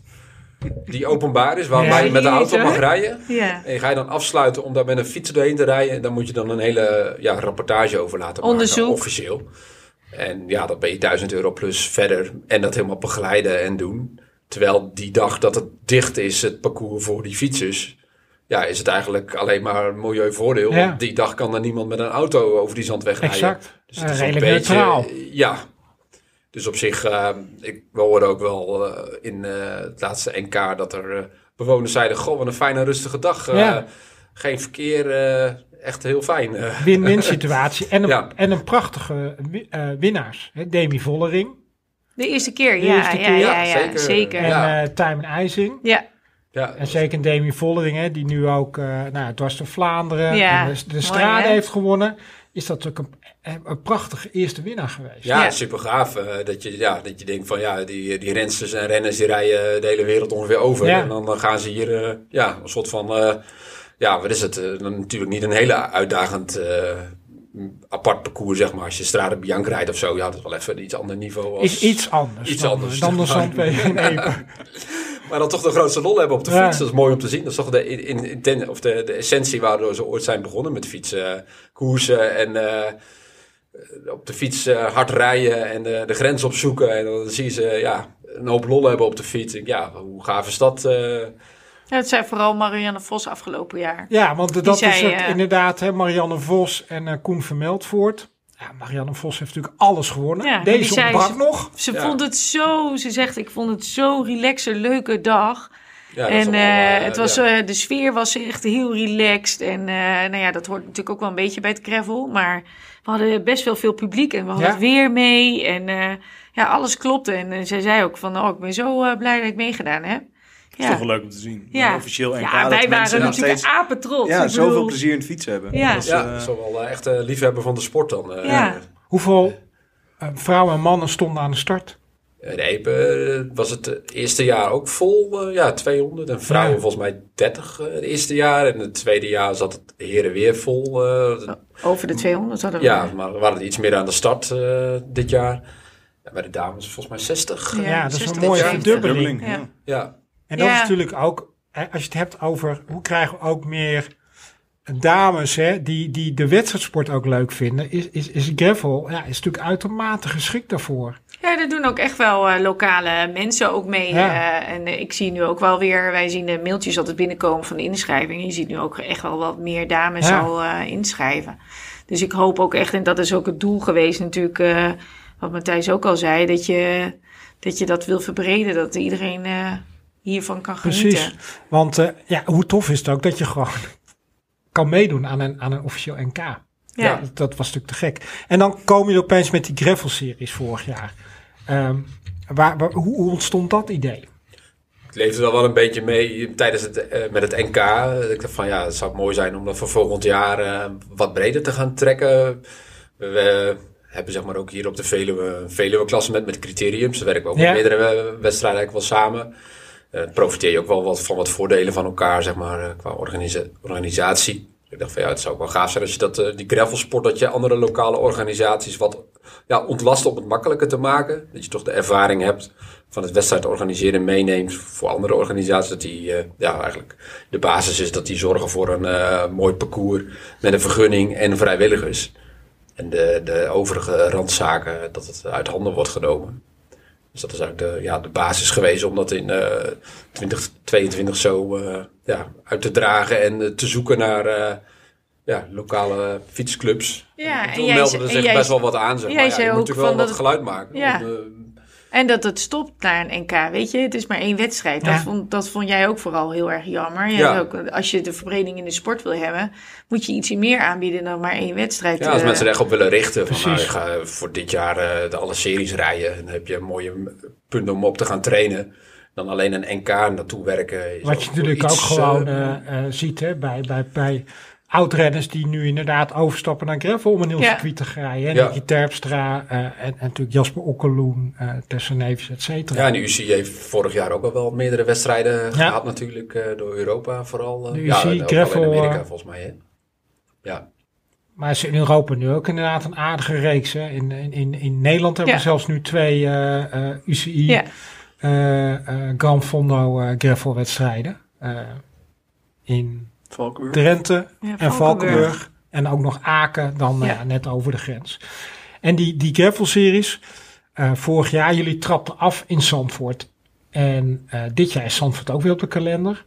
die openbaar is, waar
Ja.
je met de auto mag rijden.
Ja.
En ga je dan afsluiten om daar met een fiets doorheen te rijden, dan moet je dan een hele ja, rapportage over laten maken,
Onderzoek.
officieel. En ja, dan ben je 1000 euro plus verder en dat helemaal begeleiden en doen. Terwijl die dag dat het dicht is, het parcours voor die fietsers, ja, is het eigenlijk alleen maar een milieuvoordeel.
Ja.
Want die dag kan er niemand met een auto over die zandweg rijden.
Exact.
Dus het is een beetje,
neutraal.
Ja. Dus op zich, eh, ik, we hoorden ook wel eh, in eh, het laatste NK dat er bewoners zeiden: Goh, wat een fijne rustige dag.
Ja.
Geen verkeer, echt heel fijn. Eh,
Win-win situatie. En een,
Ja.
en een prachtige eh, winnaars. Hè? Demi Vollering
De eerste keer,
De
ja,
eerste
ja,
keer.
ja,
Ja,
ja,
zeker.
zeker.
en
Ja.
eh Tijmen IJzing.
Ja,
ja,
En zeker Demi Vollering, hè, die nu ook uh, nou, dwars door Vlaanderen
Ja,
en de, de
mooi,
strade heeft gewonnen. Is dat ook een, een prachtige eerste winnaar geweest.
ja,
Ja.
super gaaf. eh, dat, je, ja, dat je denkt van ja, die, die rensters en renners die rijden de hele wereld ongeveer over.
Ja.
En dan, dan gaan ze hier eh, ja, een soort van, eh, ja, wat is het? eh, dan natuurlijk niet een hele uitdagend eh, apart parcours, zeg maar. Als je Strade Bianca rijdt of zo, ja, dat is wel even iets ander niveau. Als,
Is iets anders
iets
dan,
anders.
dan in Epe.
Maar dan toch de grootste lol hebben op de
Ja.
fiets. Dat is mooi om te zien. Dat is toch de, in, in, ten- of de, de essentie waardoor ze ooit zijn begonnen met fietsen, koersen en eh, op de fiets eh, hard rijden en de grens opzoeken. En dan zie je ze ja, een hoop lol hebben op de fiets. Ja, hoe gaaf is dat?
Ja, het zijn vooral Marianne Vos afgelopen jaar.
Ja, want dat
zei,
is het
eh,
inderdaad, hè, Marianne Vos en eh, Koen Vermeldvoort. Ja, Marianne Vos heeft natuurlijk alles gewonnen.
Ja,
Deze
zei
ontbrak
ze-
nog.
Ze
Ja.
vond het zo, ze zegt, ik vond het zo relaxed, een leuke dag.
ja, dat is
en
allemaal,
eh, het was,
ja.
eh, de sfeer was echt heel relaxed. En eh, nou ja, dat hoort natuurlijk ook wel een beetje bij het gravel. Maar we hadden best wel veel publiek en we hadden
Ja.
het weer mee. En eh, ja, alles klopte. En zij zei ook van, oh, ik ben zo blij dat ik meegedaan heb.
Is toch wel leuk om te zien.
Ja.
Officieel NK,
ja wij
mensen
waren
nog
natuurlijk
steeds
apetrots.
ja,
Ik
zoveel
bedoel,
plezier in het fietsen hebben.
Ja.
Dat is,
ja,
eh,
is wel wel echt een liefhebber van de sport dan. eh.
Ja.
Hoeveel eh, vrouwen en mannen stonden aan de start?
Eh, was het eerste jaar ook vol, eh, ja, 200. En vrouwen
Ja.
volgens mij 30 eh, het eerste jaar. En het tweede jaar zat het heren weer vol. eh,
Over de 200 hadden we.
Ja, maar we waren er iets meer aan de start eh, dit jaar. Ja, bij de dames volgens mij 60.
Ja,
Ja, dat is
60,
een mooie
70.
verdubbeling.
verdubbeling.
Ja.
Ja.
En dat
Ja.
is natuurlijk ook, als je het hebt over hoe krijgen we ook meer dames hè, die, die de wedstrijdsport ook leuk vinden, is, is, is gravel ja, is natuurlijk uitermate geschikt daarvoor.
Ja, er doen ook echt wel eh, lokale mensen ook mee.
Ja.
eh, en eh, ik zie nu ook wel weer, wij zien de mailtjes altijd binnenkomen van de inschrijving. Je ziet nu ook echt wel wat meer dames
Ja.
al inschrijven. Dus ik hoop ook echt, en dat is ook het doel geweest natuurlijk, wat Matthijs ook al zei, dat je dat, je dat wil verbreden, dat iedereen hiervan kan genieten.
Precies. Want eh, ja, hoe tof is het ook dat je gewoon kan meedoen aan een, aan een officieel NK.
Ja.
Dat, dat was natuurlijk te gek. En dan kom je opeens met die gravel-series vorig jaar. Ehm, waar, waar- hoe, hoe ontstond dat idee?
ik leefde er wel een beetje mee tijdens het, eh, met het NK. Ik dacht van ja, het zou mooi zijn om dat voor volgend jaar eh, wat breder te gaan trekken. We, hebben zeg maar ook hier op de Veluwe een Veluwe-klasse met, met criteriums. Daar werken we ook
Ja.
met meerdere eh, wedstrijden eigenlijk wel samen. Eh profiteer je ook wel wat van wat voordelen van elkaar, zeg maar, eh, qua organisa- organisatie. Ik dacht van ja, het zou ook wel gaaf zijn als je dat, eh, die gravelsport, dat je andere lokale organisaties wat ja, ontlast om het makkelijker te maken. Dat je toch de ervaring hebt van het wedstrijd organiseren meeneemt voor andere organisaties. Dat die ja, eigenlijk de basis is dat die zorgen voor een mooi parcours met een vergunning en vrijwilligers. En de, de overige randzaken, dat het uit handen wordt genomen. Dus dat is eigenlijk de, ja, de basis geweest om dat in eh 2022 zo eh, ja, uit te dragen en eh, te zoeken naar eh, ja, lokale fietsclubs.
Ja,
En
en
toen
jij
meldde er zich best wel wat aan. Zeg maar. Ja, je moet natuurlijk wel wat geluid maken.
Ja.
om, eh,
En dat het stopt naar een NK, weet je. Het is maar één wedstrijd.
Ja.
Dat, vond, dat vond jij ook vooral heel erg jammer. Je
Ja.
hebt ook, als je de verbreding in de sport wil hebben, moet je iets meer aanbieden dan maar één wedstrijd.
Ja, als
eh.
mensen er echt op willen richten. Van, nou, ik ga voor dit jaar eh, de alle series rijden. En dan heb je een mooie punt om op te gaan trainen. Dan alleen een NK naartoe werken. is
Wat je natuurlijk
iets,
ook gewoon
eh,
ziet hè, bij, bij, bij oud-renners die nu inderdaad overstappen naar gravel om een heel
Ja.
circuit te rijden. Hè.
Ja.
Nicky Terpstra eh, en, en natuurlijk Jasper Okkeloen, eh Tessa Neves, et cetera.
ja, en de UCI heeft vorig jaar ook al wel meerdere wedstrijden
Ja.
gehad natuurlijk. eh, door Europa vooral. eh.
De
ja,
UCI,
en ook
gravel,
in Amerika volgens mij. Hè? Ja.
Maar ze in Europa nu ook inderdaad een aardige reeks. Hè. In, in, in, in Nederland hebben we
Ja.
zelfs nu twee eh, eh, UCI
Ja.
eh, eh, Gran Fondo gravel wedstrijden. Eh, in
Valkenburg.
Drenthe
Ja,
en Valkenburg. En ook nog Aken, dan
Ja.
ja, net over de grens. En die, die gravel-series, eh, vorig jaar, jullie trapten af in Zandvoort. En eh, dit jaar is Zandvoort ook weer op de kalender.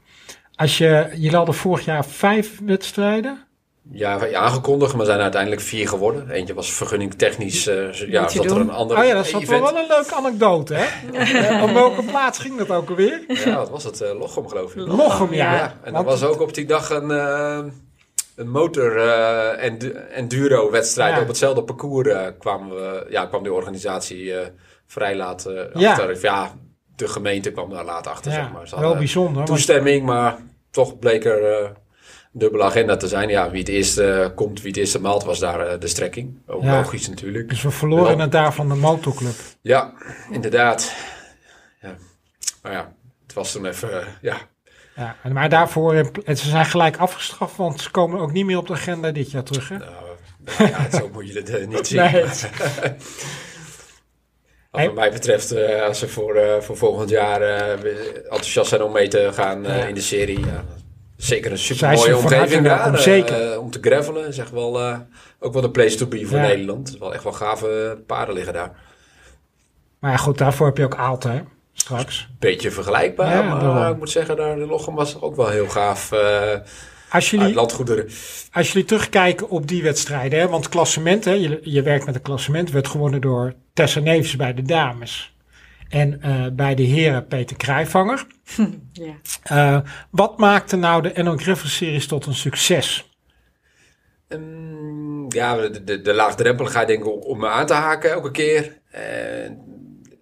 Als je, jullie hadden vorig jaar vijf wedstrijden.
Ja, aangekondigd, maar zijn er uiteindelijk vier geworden. Eentje was vergunning technisch. eh, ja, zat er een ander
Oh ja, dat is wel een leuke anecdote, hè? Op welke plaats ging dat ook alweer?
Ja, wat was het? eh, Lochem geloof ik.
Lochem, ja.
Ja, en er
Want-
was ook op die dag een, eh, een motor eh, endu- enduro wedstrijd.
Ja.
Op hetzelfde parcours kwamen we, ja, kwam die organisatie eh, vrij laat
Ja.
achter. Ja, de gemeente kwam daar laat achter, zeg maar. Ze
wel
hadden
bijzonder.
toestemming, maar toch bleek er eh, dubbele agenda te zijn. Ja, wie het eerste komt, wie het eerste maalt, was daar eh, de strekking. Ook
Ja.
logisch natuurlijk.
Dus we verloren
Ja.
het daar van de motorclub.
Ja, inderdaad. Ja. Maar ja, het was toen even, eh, ja,
Ja, maar daarvoor, ze zijn gelijk afgestraft, want ze komen ook niet meer op de agenda dit jaar terug. Hè?
Nou, Ja, zo moet je het eh, niet zien.
Nee.
Wat mij betreft, eh, als ze voor, eh, voor volgend jaar eh, enthousiast zijn om mee te gaan eh,
Ja.
in de serie. Ja, zeker een super mooie omgeving daar. eh,
zeker.
eh, om te gravelen echt wel, eh, ook wel de place to be voor
Ja.
Nederland. Wel echt wel gave paarden liggen daar.
Maar ja, goed, daarvoor heb je ook Aalten, hè? Straks.
Beetje vergelijkbaar,
Ja,
maar
daarom.
ik moet zeggen, daar de Lochem was ook wel heel gaaf
Als jullie,
landgoederen.
als jullie terugkijken op die wedstrijden, hè, want klassement, hè, je, je werkt met een klassement, werd gewonnen door Tessa Neves bij de dames. En eh, bij de heren Peter Krijvanger.
Ja.
Eh, wat maakte nou de NL Griffel Series tot een succes?
Ehm, ja, de, de, de laagdrempeligheid denk ik om, me aan te haken elke keer.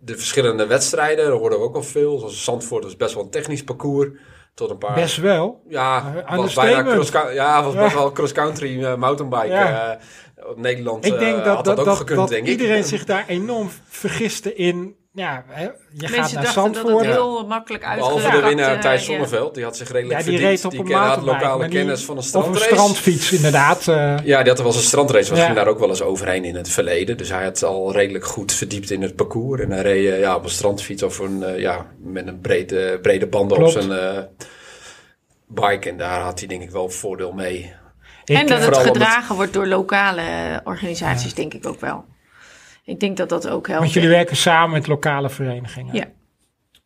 De verschillende wedstrijden, daar hoorden we ook al veel. Zoals Zandvoort was best wel een technisch parcours. Tot een paar...
Best wel.
ja,
Uh,
was bijna cross, ja, was best
Ja.
wel cross-country eh, mountainbike.
Ja.
eh, op Nederland
Ik denk dat,
had
dat,
dat,
dat,
ook gekund,
dat
denk
iedereen
ik.
zich daar enorm vergiste in. Ja, hè, je gaat
Mensen
naar
dachten dat
Zandvoort.
het heel makkelijk
Behalve
uitgepakt
de winnaar
eh,
Thijs
ja.
Zonneveld, die had zich redelijk
Ja, die
verdiend.
reed op
die
een
had lokale
die-
kennis van een
Of een
strandrace.
strandfiets, inderdaad. eh.
Ja, dat was een strandrace. Was
Ja.
ging daar ook wel eens overheen in het verleden. Dus hij had al redelijk goed verdiept in het parcours. En hij reed eh, ja, op een strandfiets of een, eh, ja, met een brede, brede banden op zijn eh, bike. En daar had hij denk ik wel voordeel mee.
Ik,
En dat
eh,
het gedragen wordt door lokale eh, organisaties, denk ik ook wel. Ik denk dat dat ook helpt.
Want jullie werken samen met lokale verenigingen.
Ja.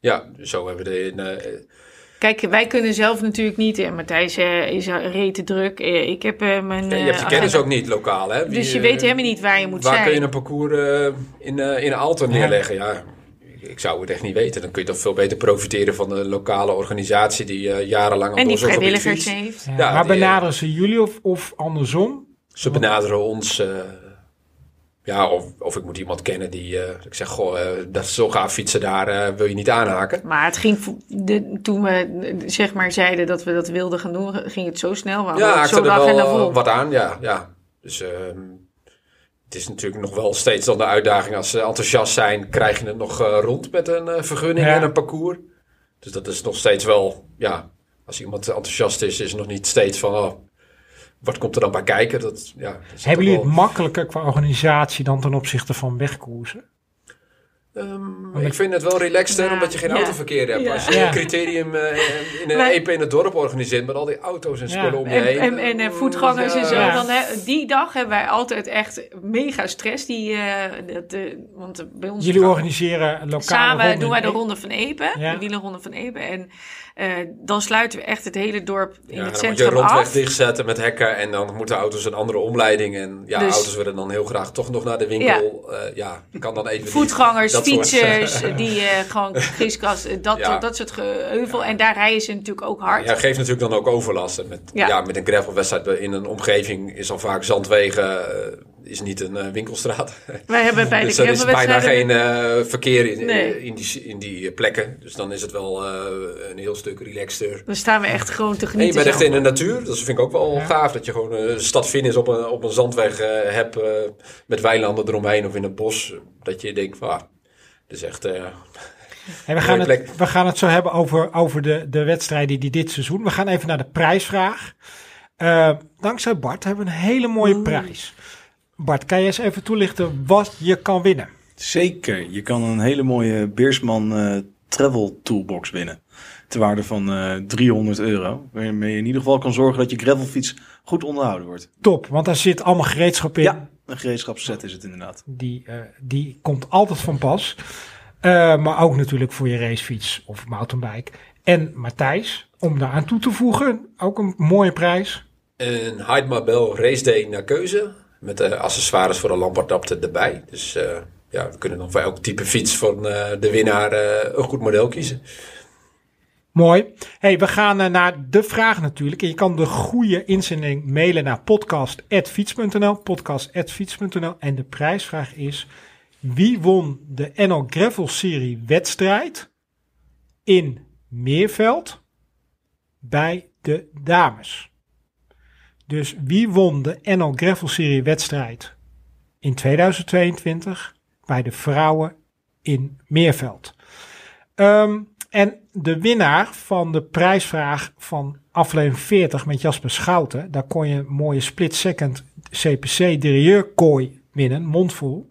Ja, zo hebben we de... In, eh,
Kijk, wij kunnen zelf natuurlijk niet. En Matthijs eh, is er rete druk. Eh, ik heb mijn.
ja, je hebt de kennis ook niet lokaal, hè? Wie,
Dus je weet helemaal niet waar je moet
Waar
zijn.
kun je een parcours in, eh in Aalten
Ja.
neerleggen? Ja. ik- ik zou het echt niet weten. Dan kun je toch veel beter profiteren van de lokale organisatie die eh, jarenlang al
en die
door zo'n gebied
vrijwilligers heeft.
Ja,
Ja,
maar
die-
benaderen ze jullie of, of andersom?
Ze benaderen ons. Ja, of, of ik moet iemand kennen die. eh, ik zeg, goh, eh, dat is zo gaaf fietsen daar. eh, wil je niet aanhaken?
Maar het ging, de, toen we zeg maar zeiden dat we dat wilden gaan doen, ging het zo snel.
Ja,
zo
er wel wat aan. Ja, ja. Dus ehm, het is natuurlijk nog wel steeds dan de uitdaging. Als ze enthousiast zijn, krijg je het nog eh, rond met een eh, vergunning
Ja.
en een parcours. Dus dat is nog steeds wel. Ja, als iemand enthousiast is, is het nog niet steeds van. Oh, wat komt er dan bij kijken? Dat, ja, dat
Hebben jullie het makkelijker qua organisatie dan ten opzichte van wegkoersen?
Ehm, ik vind het wel relaxter
Ja,
omdat je geen
ja.
autoverkeer hebt.
Ja.
Als je
Ja.
een criterium eh, in een
Wij-
EP in het dorp organiseert met al die auto's en
Ja.
spullen om je
En,
heen.
en, en eh, voetgangers en zo. Dan, hè, die dag hebben wij altijd echt mega stress. Die, eh, dat, eh, want bij ons
Jullie organiseren lokale
samen doen wij de Ronde van Epe.
Ja.
De wielerronde van Epe. En eh, dan sluiten we echt het hele dorp in
Ja,
het
dan moet je
centrum
rondweg
af.
dichtzetten met hekken en dan moeten auto's een andere omleiding. En ja,
Dus-
auto's willen dan heel graag toch nog naar de winkel. Ja, ja kan dan even niet.
Voetgangers,
Dat
fietsers, die eh, gewoon kriskras, eh, dat,
Ja.
dat soort geheuvel. En daar rijden ze natuurlijk ook hard.
Ja, geeft natuurlijk dan ook overlast. En met, ja.
Ja.
met een gravelwedstrijd in een omgeving is al vaak Zandwegen, eh, is niet een winkelstraat.
Wij hebben bij
dus
de
er is bijna geen eh, verkeer in,
Nee.
in, die, in die plekken. Dus dan is het wel eh, een heel stuk relaxter.
Dan staan we echt gewoon te
En je
genieten.
bent echt in de natuur. Dat vind ik ook wel
Ja.
gaaf. Dat je gewoon een stadfinish op een, op een zandweg eh, hebt. met weilanden eromheen of in het bos. Dat je denkt van... Ah, is echt... eh,
Hey, we, gaan het, we gaan het zo hebben over, over de, de wedstrijden die dit seizoen. We gaan even naar de prijsvraag. Eh, dankzij Bart hebben we een hele mooie prijs. Bart, kan je eens even toelichten wat je kan winnen?
Zeker. Je kan een hele mooie Beersman eh, Travel Toolbox winnen. Ter waarde van eh 300 euro. Waarmee je in ieder geval kan zorgen dat je gravelfiets goed onderhouden wordt.
Top, want daar zit allemaal gereedschap in.
Ja, een gereedschapsset is het inderdaad.
Die, eh, die komt altijd van pas. Eh, maar ook natuurlijk voor je racefiets of mountainbike. En Matthijs, om daaraan toe te voegen, ook een mooie prijs.
een Hyde Marbel Race Day naar keuze. Met de accessoires voor de lampadapter erbij. Dus eh, ja, we kunnen dan voor elk type fiets van eh, de winnaar eh, een goed model kiezen.
Mooi. Hey, we gaan eh, naar de vraag natuurlijk. En je kan de goede inzending mailen naar podcast.fiets.nl. Podcast.fiets.nl. En de prijsvraag is: wie won de NL Gravel Serie wedstrijd in Meerveld bij de dames? Dus wie won de NL Gravel Serie wedstrijd in 2022 bij de vrouwen in Meerveld? Ehm, en de winnaar van de prijsvraag van aflevering 40 met Jasper Schouten, daar kon je een mooie split second CPC Derieurkooi winnen, mondvol.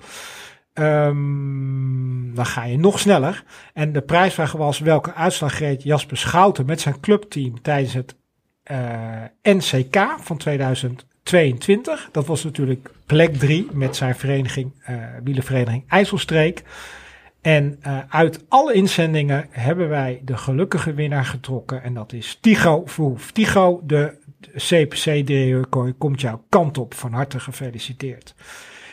Ehm, dan ga je nog sneller. En de prijsvraag was welke uitslag reed Jasper Schouten met zijn clubteam tijdens het eh, NCK van 2022. Dat was natuurlijk plek 3 met zijn vereniging, eh wielervereniging IJsselstreek. En eh, uit alle inzendingen hebben wij de gelukkige winnaar getrokken. En dat is Tigo Verhoef. Tigo, de CPC Dreurkooi, komt jouw kant op. Van harte gefeliciteerd.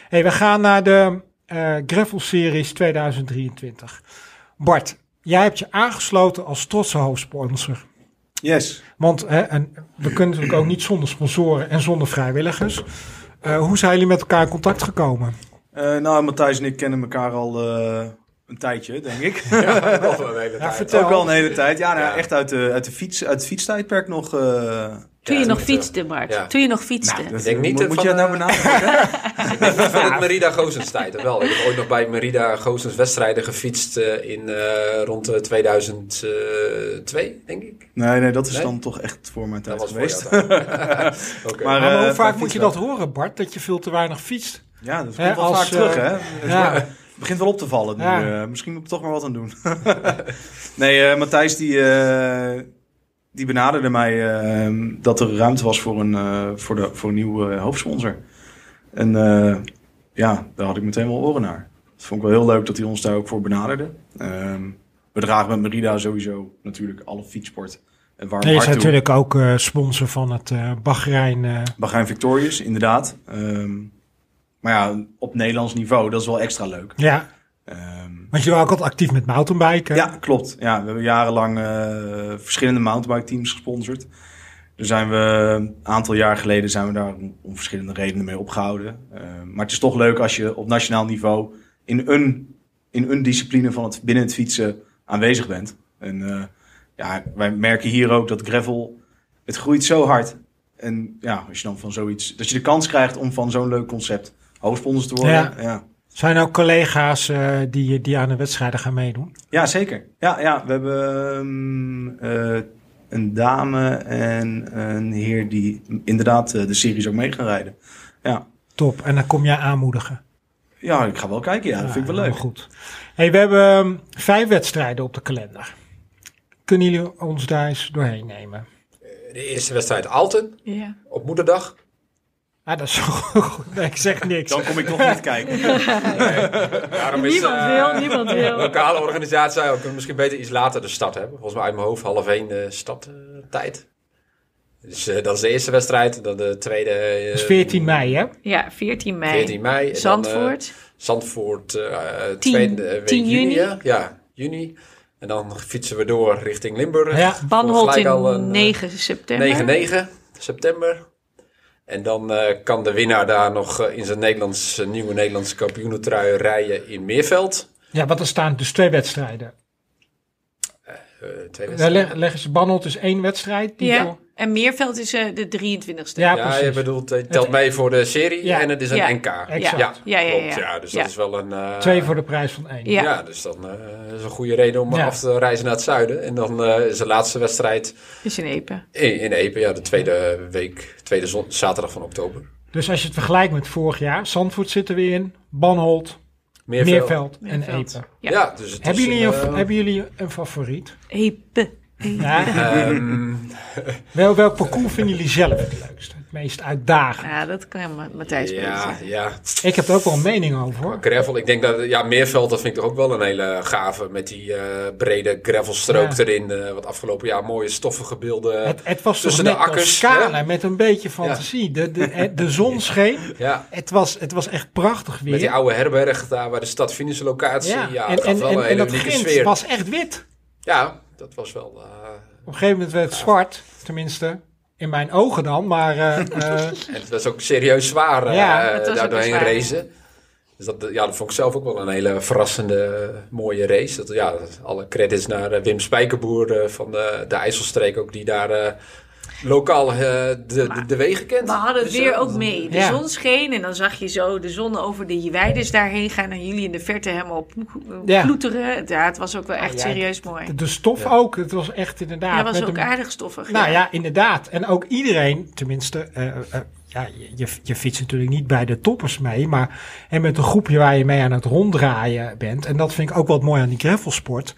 Hey, we gaan naar de eh Gravel Series 2023. Bart, jij hebt je aangesloten als trotse hoofdsponsor.
Yes.
Want hè, en we kunnen natuurlijk ook niet zonder sponsoren en zonder vrijwilligers. Eh, hoe zijn jullie met elkaar in contact gekomen?
Eh, nou, Matthijs en ik kennen elkaar al eh, een tijdje, denk ik.
Ja, nog wel een hele
Ja,
tijd.
vertel.
Ook wel een hele tijd. Ja, nou,
Ja.
echt uit de, uit de, fiets, uit het fietstijdperk nog. eh,
Toen
Ja,
je nog fietste, Bart.
ja.
Toen je nog fietste.
denk niet,
moet, moet je nou benadrukken?
Van het Merida Gozens tijd, dat wel. Ik heb ooit nog bij Merida Gozens wedstrijden gefietst eh, in eh, rond eh, 2002, denk ik.
nee, nee, dat is
Nee?
dan toch echt voor mijn tijd
Dat was
geweest. Maar,
Maar,
eh,
hoe vaak moet je dat horen, Bart? Dat je veel te weinig fietst?
Ja, dat komt wel
als,
vaak terug, hè? Het Het begint wel op te vallen nu.
Ja.
eh, misschien moet ik toch maar wat aan doen. nee, eh, Matthijs die, eh, die benaderde mij dat er ruimte was voor een, voor de, voor een nieuwe hoofdsponsor. En ja, daar had ik meteen wel oren naar. Dat vond ik wel heel leuk dat hij ons daar ook voor benaderde. Ehm, we dragen met Merida sowieso natuurlijk alle fietssport. En warm
Nee, je is natuurlijk ook sponsor van het Bahrein.
Bahrein Victorious, inderdaad. Ehm, maar ja, op Nederlands niveau, dat is wel extra leuk.
ja,
Ehm,
want je was ook altijd actief met mountainbiken.
ja, klopt. Ja, we hebben jarenlang eh, verschillende mountainbike teams gesponsord. Daar zijn we een aantal jaar geleden zijn we daar om, om verschillende redenen mee opgehouden. Ehm, maar het is toch leuk als je op nationaal niveau in een, in een discipline van het, binnen het fietsen aanwezig bent. En eh, ja, wij merken hier ook dat gravel, het groeit zo hard. En ja, als je dan van zoiets, dat je de kans krijgt om van zo'n leuk concept hoofdsponsor te worden.
Ja. Zijn er ook collega's eh, die, die aan de wedstrijden gaan meedoen?
Ja, zeker. Ja, ja we hebben ehm, eh, een dame en een heer die inderdaad eh, de series ook mee gaan rijden. Ja.
Top. En dan kom jij aanmoedigen.
ja, ik ga wel kijken. Ja, dat vind ik wel leuk.
helemaal goed. Hey, we hebben ehm, vijf wedstrijden op de kalender. Kunnen jullie ons daar eens doorheen nemen?
De eerste wedstrijd Alten
Ja.
op moederdag.
Ah, dat is zo goed. Nee, ik zeg niks.
Dan kom ik toch niet kijken.
Daarom is
Niemand
eh,
wil, niemand
de
wil.
lokale organisatie we kunnen misschien beter iets later de start hebben. Volgens mij uit mijn hoofd half één de stadtijd. dus eh, dat is de eerste wedstrijd. Dan de tweede... eh,
Dat is 14 mei, hè?
Ja, 14 mei.
14 mei. En dan, eh,
Zandvoort.
Zandvoort, eh
10
tweede week
10 juni.
Ja. ja, juni. En dan fietsen we door richting Limburg.
Ja.
Banholt in
al een, eh,
9 september.
9-9 september. En dan eh, kan de winnaar daar nog eh, in zijn Nederlands, eh, nieuwe Nederlandse kampioenentrui rijden in Meerveld.
Ja, want er staan dus twee wedstrijden.
Eh, twee wedstrijden.
leg, leggen ze Banholt is één wedstrijd. Die
Ja,
voor-
en Meerveld is eh, de 23ste.
Ja,
Ja, je bedoelt, eh, je telt mee voor de serie
Ja.
en het is een
Ja.
NK.
Exact.
Ja,
Ja, ja,
klopt.
ja.
Ja, dus
Ja.
dat is wel een... eh,
Twee voor de prijs van één.
Ja.
Ja, dus dan eh, is een goede reden om
Ja.
af te reizen naar het zuiden. En dan eh, is de laatste wedstrijd
Is in Epe.
in, in Epe, ja, de tweede week, tweede zon- zaterdag van oktober.
Dus als je het vergelijkt met vorig jaar, Zandvoort zitten we in, Banholt,
Meerveld.
Meerveld en
Meerveld.
Epe.
Ja.
Ja, dus het
Hebben
is
jullie, een, hebben jullie een favoriet?
Epe.
Ja?
ehm,
Wel, welk parcours vinden jullie zelf het leukst? Het meest uitdagend?
Ja, dat kan Ma- Matthijs
ja, ja.
Ik heb er ook wel een mening over hoor.
Gravel, ik denk dat, ja, Meerveld, dat vind ik toch ook wel een hele gave. Met die eh, brede gravelstrook
Ja.
erin. eh, wat afgelopen jaar mooie stoffige beelden.
Het, het was toch
tussen de akkers, hè?
met een beetje fantasie. De, de, de zon scheen.
ja,
Het was, het was echt prachtig weer.
met die oude herberg daar bij de stad locatie. Ja,
ja.
dat
en,
gaf
en,
wel
en,
een
en
hele
dat
sfeer.
was echt wit.
Ja, dat was wel... eh,
Op een gegeven moment werd het zwart. Tenminste, in mijn ogen dan. Maar eh, eh,
En het was ook serieus zwaar eh,
Ja,
het was
daar
ook
doorheen
zwaar.
racen. Dus dat, ja, dat vond ik zelf ook wel een hele verrassende, mooie race. Dat, ja, alle credits naar Wim Spijkerboer van de, de IJsselstreek ook, die daar eh, lokaal eh, de, de, de wegen kent.
We hadden het
Dus,
weer
eh,
ook mee. De
Ja.
zon scheen en dan zag je zo de zon over de weides daarheen gaan. En jullie in de verte helemaal
Ja.
ploeteren. Ja, het was ook wel echt
ja,
serieus mooi.
de, de stof
Ja.
ook. Het was echt inderdaad.
Ja, was
met
ook
een-
aardig stoffig.
Nou
ja.
ja, inderdaad. En ook iedereen, tenminste, eh, eh, ja, je, je, je fietst natuurlijk niet bij de toppers mee, maar en met een groepje waar je mee aan het ronddraaien bent. En dat vind ik ook wat mooi aan die gravelsport.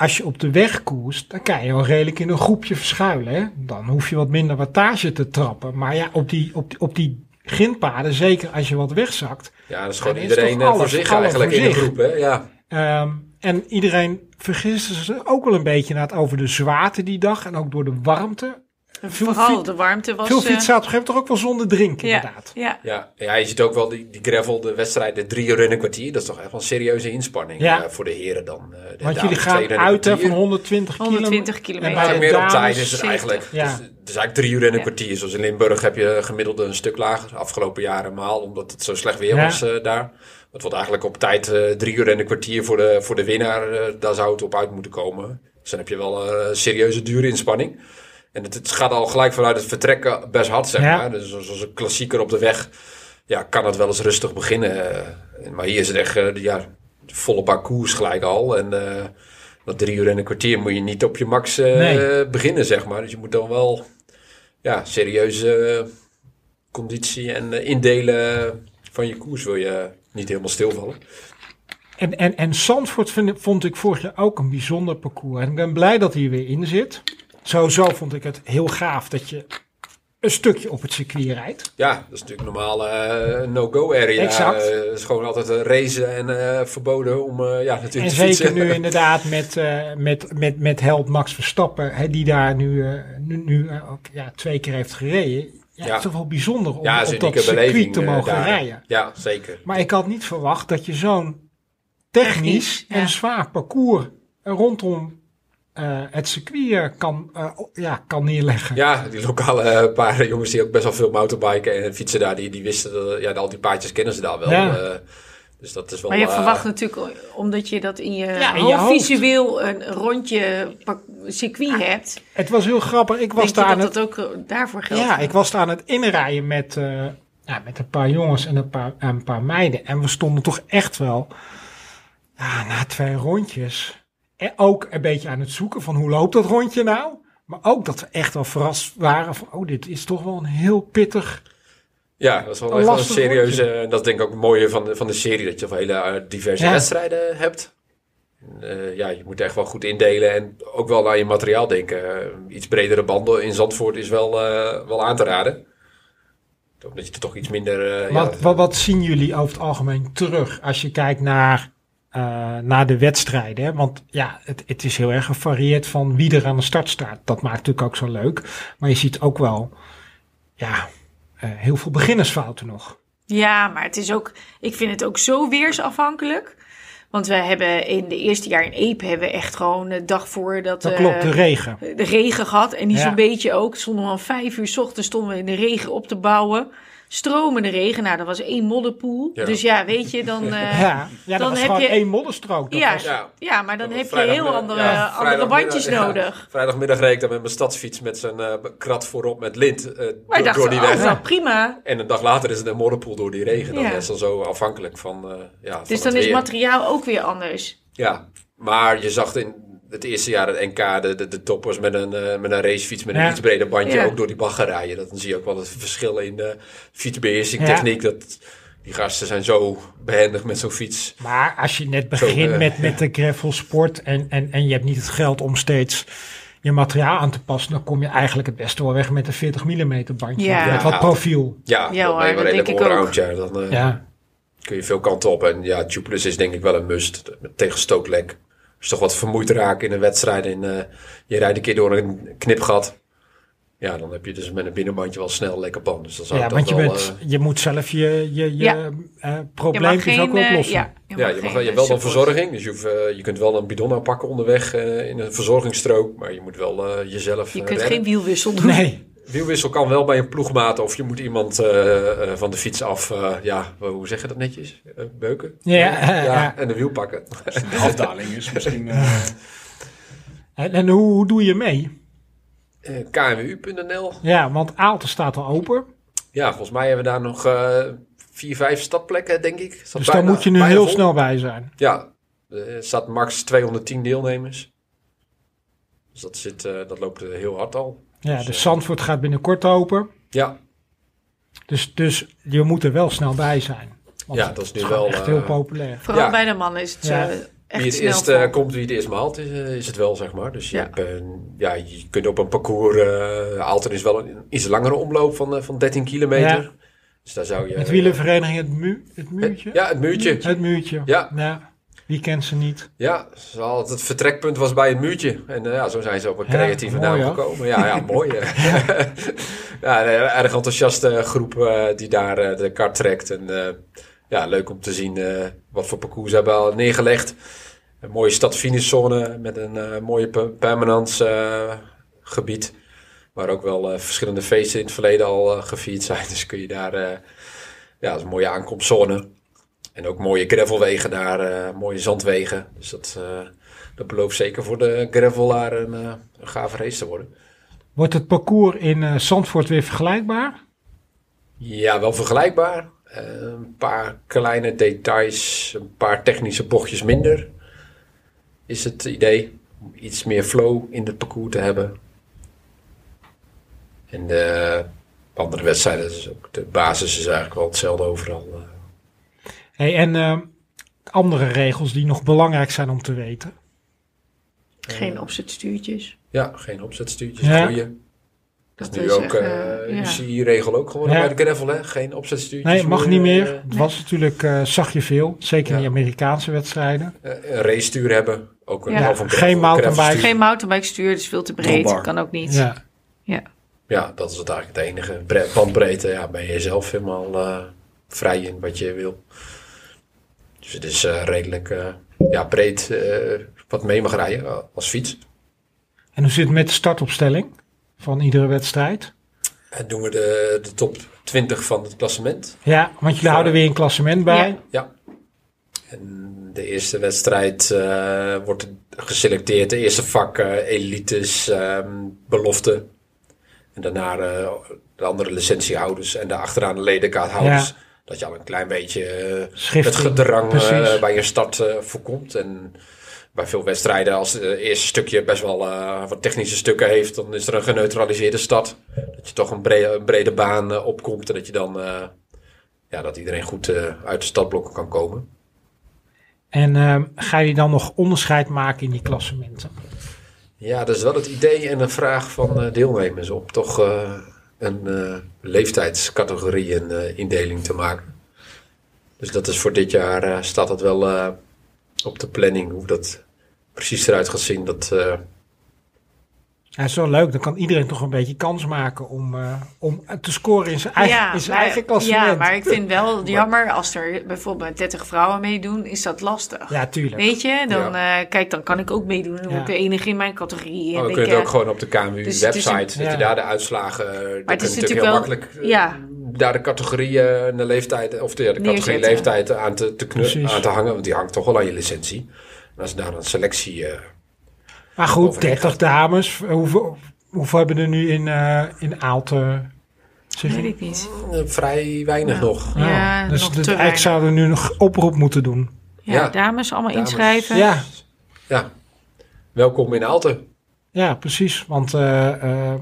Als je op de weg koerst, dan kan je wel redelijk in een groepje verschuilen. Hè? Dan hoef je wat minder wattage te trappen. Maar ja, op die, op die, op die grindpaden, zeker als je wat wegzakt.
Ja, dat is gewoon
is
iedereen eh, voor zich eigenlijk
voor
in de
zich.
groep. Hè? Ja.
Ehm, en iedereen vergiste zich ook wel een beetje na het over de zwaarte die dag en ook door de warmte. Veel
Vooral
fiet-
de warmte was...
Veel
eh,
fietsen op een gegeven moment toch ook wel zonder drinken,
ja,
inderdaad.
ja.
Ja, ja, je ziet ook wel die, die gravel, de wedstrijd, de drie uur in een kwartier. Dat is toch echt wel een serieuze inspanning
Ja.
eh, voor de heren dan. eh, de
Want jullie gaan uit hè, van 120 kilometer.
120 kilometer.
En bij
meer op tijd is het
70.
eigenlijk.
Ja.
Dus, het is eigenlijk drie uur in een
Ja.
kwartier. Zoals in Limburg heb je gemiddeld een stuk lager. Afgelopen jaren maal, omdat het zo slecht weer
Ja.
was eh, daar. Het wordt eigenlijk op tijd eh, drie uur en een kwartier voor de, voor de winnaar. eh, daar zou het op uit moeten komen. Dus dan heb je wel een serieuze dure inspanning. En het, het gaat al gelijk vanuit het vertrekken best hard, zeg
Ja.
maar. Dus zoals een klassieker op de weg, ja, kan het wel eens rustig beginnen. Eh, maar hier is het echt, eh, ja, volle parcours gelijk al. En eh dat drie uur en een kwartier moet je niet op je max eh,
Nee.
beginnen, zeg maar. Dus je moet dan wel ja, serieuze eh, conditie en eh, indelen van je koers wil je niet helemaal stilvallen.
En, en, en Zandvoort vind, vond ik vorig jaar ook een bijzonder parcours. En ik ben blij dat hij er weer in zit. Sowieso vond ik het heel gaaf dat je een stukje op het circuit rijdt.
Ja, dat is natuurlijk normale eh, no-go area.
Exact.
Eh, het is gewoon altijd een racen en eh, verboden om eh, ja, natuurlijk
En
te
zeker
fietsen.
nu inderdaad met, eh, met, met, met held Max Verstappen, hè, die daar nu, eh, nu, nu ook ja, twee keer heeft gereden. Ja,
Ja.
Het is toch wel bijzonder om
ja,
op dat circuit
beleving
te mogen
daar.
rijden.
Ja, zeker.
Maar ik had niet verwacht dat je zo'n technisch,
Technisch, ja.
en zwaar parcours rondom het circuit eh, kan, eh, ja, kan neerleggen.
Ja, die lokale eh, paar jongens die ook best wel veel motorbiken en fietsen daar, die, die wisten dat, ja, al die paadjes kennen ze daar wel.
Ja.
eh, dus dat is wel...
Maar je
eh,
verwacht natuurlijk, omdat je dat in je,
Ja, in je
visueel een rondje circuit hebt,
Het was heel grappig. Ik was daar aan
dat
het,
dat ook eh, daarvoor geldt.
ja, ik was daar aan het inrijden met, eh, ja, met een paar jongens en een paar, en een paar meiden. En we stonden toch echt wel ja, na twee rondjes ook een beetje aan het zoeken van hoe loopt dat rondje nou. Maar ook dat we echt wel verrast waren van, oh, dit is toch wel een heel pittig
Ja, dat is wel
Een
echt wel een serieuze... En dat is denk ik ook het mooie van de, van de serie, dat je wel hele eh, diverse
Ja.
wedstrijden hebt. Eh, ja, je moet echt wel goed indelen en ook wel naar je materiaal denken. Eh, iets bredere banden in Zandvoort is wel, wel aan te raden. Omdat je er toch iets minder...
Wat,
ja,
wat, wat zien jullie over het algemeen terug als je kijkt naar, eh, naar de wedstrijden? Hè? Want ja, het, het is heel erg gevarieerd van wie er aan de start staat. Dat maakt natuurlijk ook zo leuk. Maar je ziet ook wel ja, eh, heel veel beginnersfouten nog.
Ja, maar het is ook, ik vind het ook zo weersafhankelijk. Want we hebben in de eerste jaar in Epe hebben we echt gewoon de dag voor dat,
Dat
eh,
klopt, de regen.
de regen gehad. En die
Ja.
zo'n beetje ook. Stonden we om vijf uur 's ochtends stonden we in de regen op te bouwen. Stromende regen. Nou, dat was één modderpoel.
Ja.
Dus ja, weet je, dan... eh,
ja, ja, dat
dan
was
heb
gewoon
je-
één modderstrook.
Ja,
was-
ja.
Ja.
maar dan heb je heel andere,
ja,
andere bandjes
ja.
nodig.
Vrijdagmiddag reed ik dan met mijn stadsfiets met zijn eh, krat voorop met lint eh,
Maar
door,
ik dacht,
door die
oh,
weg.
wel prima.
En een dag later is het een modderpoel door die regen. Dan
Ja.
is dan zo afhankelijk van, eh ja, van
Dus
het
dan is materiaal ook weer anders.
Ja, maar je zag in het eerste jaar het NK de, de, de toppers met een, eh, met een racefiets met een
Ja.
iets breder bandje
Ja.
ook door die bagger rijden. Dat, dan zie je ook wel het verschil in de fietsbeheersing,
Ja.
techniek. Dat, die gasten zijn zo behendig met zo'n fiets.
Maar als je net
Zo,
begint
eh,
met, met de gravelsport en, en, en je hebt niet het geld om steeds je materiaal aan te passen, dan kom je eigenlijk het beste wel weg met een 40 mm bandje.
Ja.
Met wat profiel.
Ja,
Ja
dan
hoor, dat
redelijk
denk ik ook.
allround, ja. Dan eh,
Ja.
kun je veel kanten op. En ja, tubeless is denk ik wel een must. Tegen stootlek. Als je toch wat vermoeid raakt in een wedstrijd en eh, je rijdt een keer door een knipgat. Ja, dan heb je dus met een binnenbandje wel snel lekker band. Dus dan zou
Ja, want je,
wel,
bent,
eh,
je moet zelf je, je, je
Ja.
eh, probleempjes ook
geen,
oplossen.
ja,
Ja, je, mag,
geen,
je hebt wel dan
support.
verzorging. Dus je, hoeft, je kunt wel een bidon aanpakken onderweg eh, in een verzorgingsstrook. Maar je moet wel eh, jezelf
Je kunt
redden.
geen wielwissel doen.
Nee,
Wielwissel kan wel bij een ploegmaat. Of je moet iemand eh, eh, van de fiets af, eh, ja, hoe zeg je dat netjes? Beuken?
Ja, ja.
en de wiel pakken.
De afdaling is misschien... eh,
En, en hoe, hoe doe je mee?
Eh, KMU.nl.
Ja, want Aalten staat al open.
Ja, volgens mij hebben we daar nog eh, vier, vijf stadplekken, denk ik. Staat
Dus daar moet je nu heel
vol.
snel bij zijn.
Ja, er staat max 210 deelnemers. Dus dat, zit, eh, dat loopt heel hard al.
Ja,
Dus,
de
eh,
Zandvoort gaat binnenkort open.
Ja,
Dus, dus je moet er wel snel bij zijn. Want
Ja, dat is nu wel,
echt
eh,
heel populair.
Vooral
Ja.
bij de mannen is het
Ja.
eh, echt
Wie het
snel
eerst eh, komt, wie het eerst maalt, is, eh, is het wel, zeg maar. Dus je,
Ja.
hebt, ja, je kunt op een parcours... eh Aalten is wel een iets langere omloop van, eh, van 13 kilometer.
Ja.
Dus daar zou je...
Het wielenvereniging Het, mu het Muurtje?
Ja, het muurtje.
Het Muurtje.
Ja.
Wie kent ze niet?
Ja, ze het vertrekpunt was bij het muurtje. En eh, ja, zo zijn ze op een
Ja,
creatieve
mooi,
naam gekomen. Ja, ja mooi. ja, een erg enthousiaste groep eh, die daar eh, de kart trekt. En ja, leuk om te zien wat voor parcours ze hebben al neergelegd. Een mooie stad-finishzone met een mooie pe- permanent gebied. Waar ook wel verschillende feesten in het verleden al gevierd zijn. Dus kun je daar... ja, dat is een mooie aankomstzone. En ook mooie gravelwegen daar, eh, mooie zandwegen. Dus dat, eh, dat belooft zeker voor de gravelaar een, eh, een gave race te worden.
Wordt het parcours in Zandvoort weer vergelijkbaar?
Ja, wel vergelijkbaar. Een paar kleine details, een paar technische bochtjes minder. Is het idee om iets meer flow in het parcours te hebben. En de andere wedstrijden, dus ook de basis is eigenlijk wel hetzelfde overal.
Hey, en eh, andere regels die nog belangrijk zijn om te weten.
Geen opzetstuurtjes.
Ja, geen opzetstuurtjes,
Ja.
goeie. Dat
Dat
is nu
is
ook
echt,
eh
eh, ja.
UCI-regel ook geworden
Ja.
bij de gravel, hè? Geen opzetstuurtjes
Nee, mag niet meer.
eh,
Het was natuurlijk, eh, zag je veel. Zeker in
Ja.
die Amerikaanse wedstrijden.
eh, een race-stuur hebben. Ook een,
Ja.
of een
Geen mountainbike.
Geen mountainbike stuur, dus veel te breed.
Dropbar.
Kan ook niet.
Ja.
Ja, dat is het eigenlijk het enige. Bre- Bandbreedte, ja, ben je zelf helemaal eh, vrij in wat je wil. Dus het is eh, redelijk eh, ja, breed eh, wat mee mag rijden als fiets.
En hoe zit het met de startopstelling van iedere wedstrijd?
En doen we de, de top 20 van het klassement.
Ja, want jullie houden weer een klassement bij.
Ja. En de eerste wedstrijd eh, wordt geselecteerd. De eerste vak eh, elites, ehm, belofte. En daarna eh, de andere licentiehouders en daarachteraan de ledenkaarthouders.
Ja.
Dat je al een klein beetje eh, het gedrang eh, bij je start eh, voorkomt. En bij veel wedstrijden, als het eerste stukje best wel wat technische stukken heeft, dan is er een geneutraliseerde start. Dat je toch een brede, een brede baan opkomt en dat je dan ja, dat iedereen goed uit de startblokken kan komen.
En ehm, ga je dan nog onderscheid maken in die klassementen?
Ja, dat is wel het idee en een vraag van deelnemers om toch een eh, leeftijdscategorieën eh, indeling te maken. Dus dat is voor dit jaar eh, staat dat wel op de planning. Hoe dat precies eruit gaat zien, dat,
Ja, is wel leuk. Dan kan iedereen toch een beetje kans maken om, eh, om te scoren in zijn eigen, in zijn
maar,
eigen klassement.
ja, maar ik vind wel jammer als er bijvoorbeeld 30 vrouwen meedoen, is dat lastig.
Ja, tuurlijk.
Weet je, dan, eh, kijk, dan kan ik ook meedoen. Dan
Ja.
word ik de enige in mijn categorie.
oh, we
ik,
kunnen het
eh,
ook gewoon op de
dus
KMU-website,
een-
dat
Ja.
je daar de uitslagen, maar
het is
natuurlijk heel makkelijk
wel-
eh,
ja.
daar de categorieën en de leeftijd, of de, ja, de categorie
Neerzetten.
leeftijd aan te, te, aan te hangen, want die hangt toch wel aan je licentie. En als daar een selectie...
Maar goed,
Overheen
30 dames. Hoeveel, hoeveel hebben er nu in, eh in Aalten? Zeg
weet ik niet.
eh, vrij weinig
Ja.
nog.
Ja,
dus
nog
de-
te
eigenlijk zouden we nu nog oproep moeten doen.
Ja,
Ja.
dames allemaal
Dames.
inschrijven.
Ja,
Ja, welkom in Aalten.
ja precies. Want eh, eh,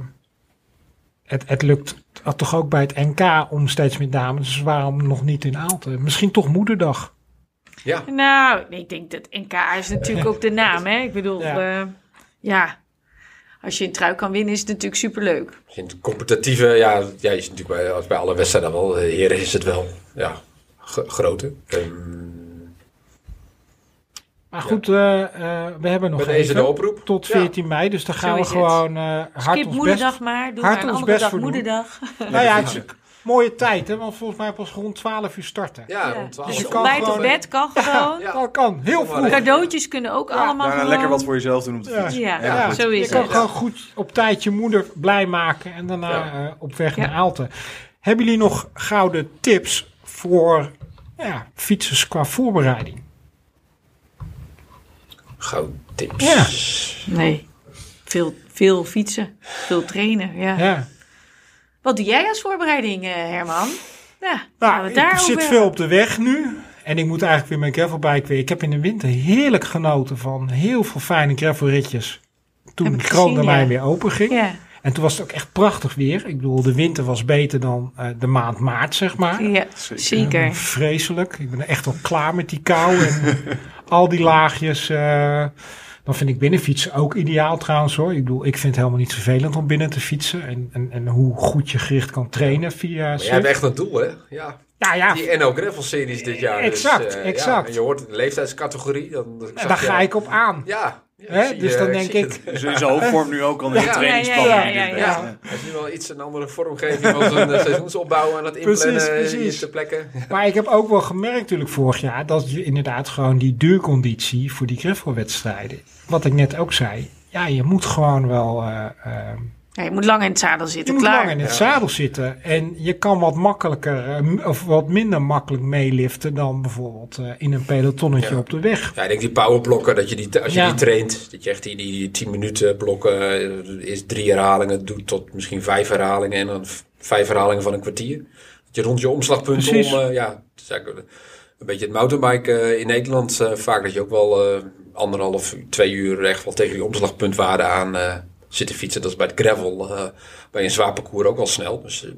het, het lukt toch ook bij het NK om steeds meer dames. Dus waarom nog niet in Aalten? Misschien toch moederdag.
Ja,
Nou, ik denk dat NK is natuurlijk ook de naam, hè? Ik bedoel,
Ja.
ja. ja. Als je een trui kan winnen, is het natuurlijk superleuk.
in het competitieve, ja, ja, is natuurlijk bij, als bij alle wedstrijden wel. Heren is het wel, ja, grote. Ehm,
Maar goed, eh, eh, we hebben nog
deze de oproep.
tot
Ja.
14 mei. Dus daar gaan we gewoon eh hard
Skip
ons best
moederdag maar, doe
hard
maar een andere
best
dag moederdag.
Nou ja, het mooie tijd, hè? Want volgens mij pas rond 12 uur starten.
Ja,
Ja.
rond 12
Dus
je kan gewoon-
bed kan gewoon.
Ja.
Dat kan, heel vroeg.
Cadeautjes kunnen ook allemaal
Daarna
gewoon.
lekker wat voor jezelf doen op de
Ja.
fiets.
Ja,
Ja,
Ja,
zo
je
is
kan
het.
gewoon goed op tijd je moeder blij maken en daarna
Ja.
eh, op weg
Ja.
naar Aalten. Hebben jullie nog gouden tips voor ja, fietsers qua voorbereiding?
Gouden tips.
Ja.
Nee, veel, veel fietsen, veel trainen. Ja.
Ja.
Wat doe jij als voorbereiding, eh, Herman? Ja, gaan we
Nou, ik zit veel op de weg nu. En ik moet eigenlijk weer mijn gravelbike weer. Ik heb in de winter heerlijk genoten van heel veel fijne gravelritjes. Toen mij
ja.
weer open ging.
Ja,
En toen was het ook echt prachtig weer. Ik bedoel, de winter was beter dan eh, de maand maart, zeg maar.
Ja,
Zeker.
vreselijk. Ik ben echt al klaar met die kou en al die laagjes. eh, dan vind ik binnenfietsen ook ideaal trouwens hoor. Ik bedoel, ik vind het helemaal niet vervelend om binnen te fietsen. En, en, en hoe goed je gericht kan trainen via
Maar
Zwift.
hebt echt een doel, hè? Ja.
Ja, ja,
Die NL Gravel series dit jaar. dus,
Exact,
eh,
exact.
Ja, en je hoort de leeftijdscategorie. Dan, dan
daar ga ik op aan.
Ja.
Hè? Dus dan denk ik-
het.
Dus in zijn hoofdvorm nu ook al in de
Ja.
trainingsplan.
Ja, ja,
die
ja,
dit
ja,
bent.
Ja, hij is nu wel iets een andere vormgeving van zijn eh, seizoensopbouw aan het inplannen
Precies,
te plekken.
Maar ik heb ook wel gemerkt natuurlijk vorig jaar dat je inderdaad gewoon die duurconditie voor die gravelwedstrijden. Wat ik net ook zei. Ja, je moet gewoon wel. eh, eh,
Ja, je moet lang in het zadel
je
zitten,
moet
klaar.
lang in het zadel zitten. En je kan wat makkelijker eh, of wat minder makkelijk meeliften dan bijvoorbeeld eh, in een pelotonnetje
Ja.
op de weg.
Ja, ik denk die powerblokken, dat je die, als je
Ja.
die traint, dat je echt die, die 10 minuten blokken, eh, eerst drie herhalingen doet tot misschien vijf herhalingen en dan vijf herhalingen van een kwartier. Dat je rond je omslagpunt om, eh, ja, is een beetje het mountainbike in Nederland eh, vaak dat je ook wel eh, anderhalf, twee uur echt wel tegen die omslagpuntwaarde aan zit te fietsen. Dat is bij het gravel, eh, bij een zwaar parcours ook wel snel. Dus eh,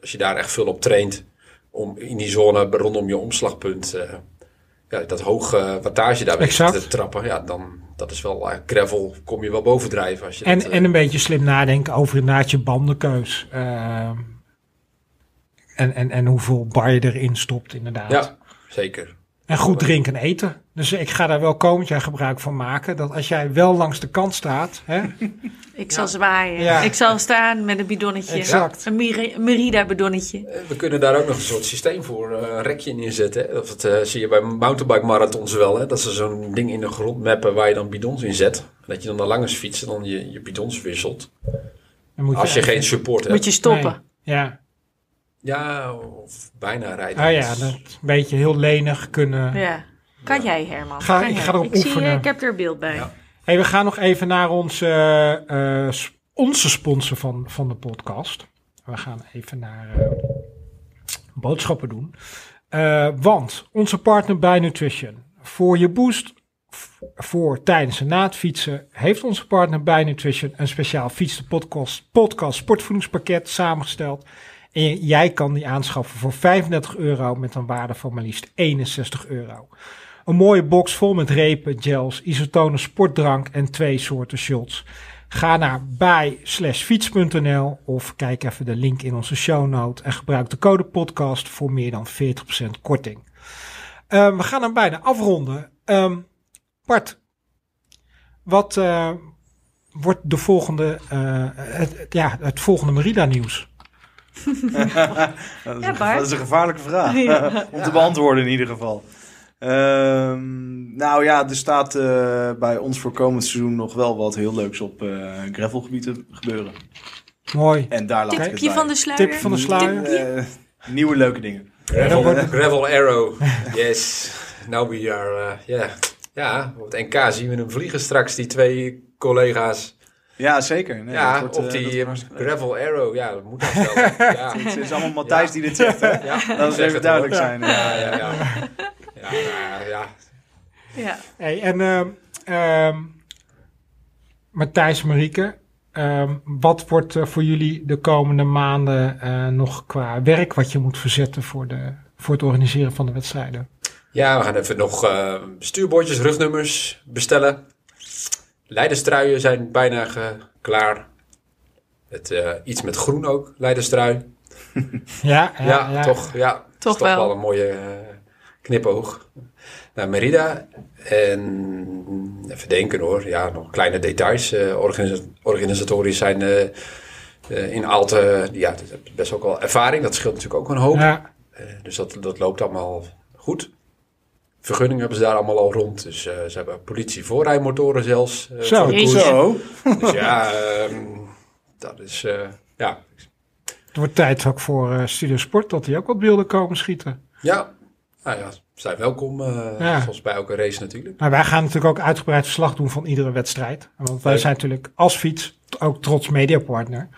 als je daar echt veel op traint om in die zone rondom je omslagpunt eh, ja, dat hoge wattage daar
Exact.
te trappen, ja, dan dat is wel gravel, kom je wel bovendrijven als je
En,
dat,
en een beetje slim nadenken over inderdaad je bandenkeus. En, en, en hoeveel bar je erin stopt inderdaad.
ja, zeker.
En goed drinken en eten. Dus ik ga daar wel komend jaar gebruik van maken. Dat als jij wel langs de kant staat. Hè,
Ik zal zwaaien.
Ja.
Ik zal staan met een bidonnetje.
Exact.
Een Meri- Merida-bidonnetje.
Eh, We kunnen daar ook nog een soort systeem voor, eh, een rekje in inzetten. Hè. Dat eh, zie je bij mountainbike marathons wel, hè, dat ze zo'n ding in de grond mappen waar je dan bidons in zet. En dat je dan naar langs fietst en dan je, je bidons wisselt.
dan moet
Als je geen support hebt.
Moet je stoppen.
Nee, Ja.
Ja, of bijna rijden.
Oh ja, dat een beetje heel lenig kunnen.
Ja. Kan jij, Herman?
Ga-
Kan
ik
jij?
ga erop
ik Zie,
oefenen.
je, ik heb er beeld bij.
Ja.
Hey, we gaan nog even naar onze, eh, onze sponsor van, van de podcast. We gaan even naar eh, boodschappen doen. Eh, want onze partner bij Nutrition. Voor je boost voor tijdens en na het fietsen heeft onze partner bij Nutrition een speciaal fiets de podcast, podcast sportvoedingspakket samengesteld. En jij kan die aanschaffen voor 35 euro met een waarde van maar liefst 61 euro. Een mooie box vol met repen, gels, isotonen sportdrank en twee soorten shots. Ga naar bij fiets.nl of kijk even de link in onze show note en gebruik de code podcast voor meer dan 40% korting. Eh, we gaan hem bijna afronden. Ehm Bart, wat eh, wordt de volgende, eh, het- ja, het volgende Merida nieuws?
Dat is,
Ja,
een,
Bart.
dat is een gevaarlijke vraag.
Ja.
Om te beantwoorden in ieder geval. Ehm, nou ja, er staat eh, bij ons voor komend seizoen nog wel wat heel leuks op eh gravelgebied te gebeuren.
Mooi.
En daar laat ik het
Tipje
bij.
van de sluier.
Tip van de sluier.
Eh, nieuwe leuke dingen.
Gravel,
Ja,
gravel Arrow. Yes. Now we are, uh, yeah. Ja, op het NK zien we hem vliegen straks, die twee collega's.
Ja, zeker. Nee,
ja,
wordt,
op
eh,
die gravel Arrow. Ja, dat moet dat wel. ja.
Het is allemaal Matthijs
Ja.
die dit zegt, hè?
Ja,
Dat is
zeg
even duidelijk zijn.
Ja, ja, ja. Ja, ja, ja.
Ja.
Hey, en ehm ehm, Matthijs Marieke, ehm, wat wordt eh, voor jullie de komende maanden eh, nog qua werk wat je moet verzetten voor, de, voor het organiseren van de wedstrijden?
Ja, we gaan even nog eh, stuurbordjes, rugnummers bestellen. Leiderstruien zijn bijna ge- klaar. Het, eh, iets met groen ook, leiderstrui.
Ja,
Ja, toch. Ja,
Toch
is toch
wel.
wel een mooie eh, knipoog. Naar Merida. En even denken hoor. Ja, nog kleine details. eh, organisa- organisatorisch zijn eh, eh, in Aalten. Ja, dat is best ook wel ervaring. Dat scheelt natuurlijk ook een hoop.
Ja,
Eh, dus dat, dat loopt allemaal goed. Vergunningen hebben ze daar allemaal al rond. Dus eh, ze hebben politie voorrijmotoren zelfs. eh,
Zo.
Zo.
Dus ja, ehm, dat is... eh, ja,
het wordt tijd ook voor eh Studio Sport dat die ook wat beelden komen schieten.
ja. Nou ja, zijn welkom. eh,
Ja.
Zoals bij elke race natuurlijk.
Maar wij gaan natuurlijk ook uitgebreid verslag doen van iedere wedstrijd. Want wij
Leuk.
zijn natuurlijk als fiets ook trots mediapartner.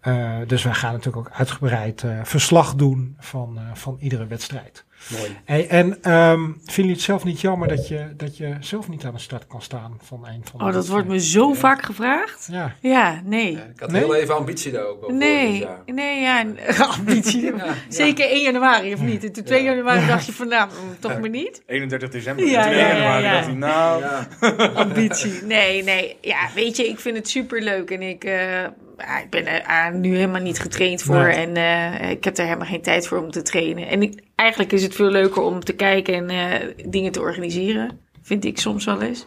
Eh, dus wij gaan natuurlijk ook uitgebreid eh, verslag doen van, eh, van iedere wedstrijd.
Mooi.
Hey, en ehm vinden jullie het zelf niet jammer dat je, dat je zelf niet aan de start kan staan van een van de
Oh, dat wordt me zo vaak gevraagd.
Ja,
Ja, nee.
Ja, ik had
Nee?
heel even ambitie daar ook
Nee,
dus ja.
nee, ja, ambitie.
Ja,
Zeker 1 januari, of niet? En toen 2
Ja.
januari dacht je van, nou, toch maar
niet.31 december.
Ja,
en toen
ja,
1 januari
ja, ja.
dacht hij, nou...
Ja.
Ambitie. Nee, nee. Ja, weet je, ik vind het super leuk. En ik, eh, ik ben er ah, nu helemaal niet getraind voor.
Nee.
En eh, ik heb er helemaal geen tijd voor om te trainen. En ik, eigenlijk is het veel leuker om te kijken en eh, dingen te organiseren. Vind ik soms wel eens.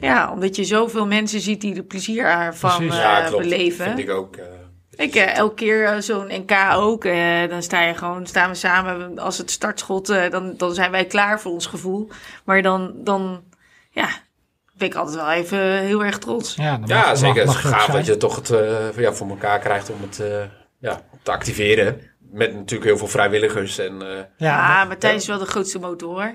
Ja, omdat je zoveel mensen ziet die er plezier eh,
Ja, klopt.
beleven.
Vind ik ook. eh,
Ik eh, elke keer zo'n NK ook. dan sta je gewoon, staan we samen. Als het startschot, eh, dan, dan zijn wij klaar voor ons gevoel. Maar dan, dan ja, ben ik altijd wel even heel erg trots.
ja, dan
Ja,
mag-
zeker.
mag-
Het is gaaf dat je toch het eh, ja, voor elkaar krijgt om het eh, ja, te activeren. Met natuurlijk heel veel vrijwilligers. En, eh,
Ja,
Ja,
maar Matthijs is wel de grootste motor. hoor.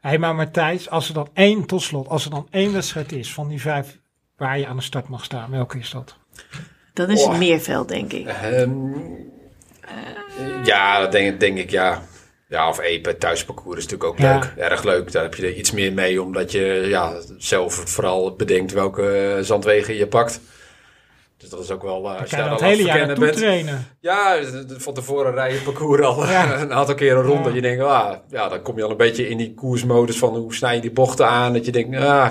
hey, maar Matthijs, als er dan één, tot slot, als er dan één wedstrijd is van die vijf waar je aan de start mag staan, welke is dat?
Dan is
Oh.
het Meerveld, denk ik.
ehm, ja, dat denk, denk ik ja. Ja, of Epe, thuisparcours is natuurlijk ook
Ja.
leuk. Erg leuk. Daar heb je er iets meer mee, omdat je ja, zelf vooral bedenkt welke zandwegen je pakt. Dus dat is ook wel, eh, als je daar al
hele jaar
bent.
trainen?
Ja, van tevoren rij je parcours al
Ja.
een aantal keer een rond.
Ja.
Dat je denkt, ah, ja, dan kom je al een beetje in die koersmodus van hoe snij je die bochten aan. Dat je denkt, ah,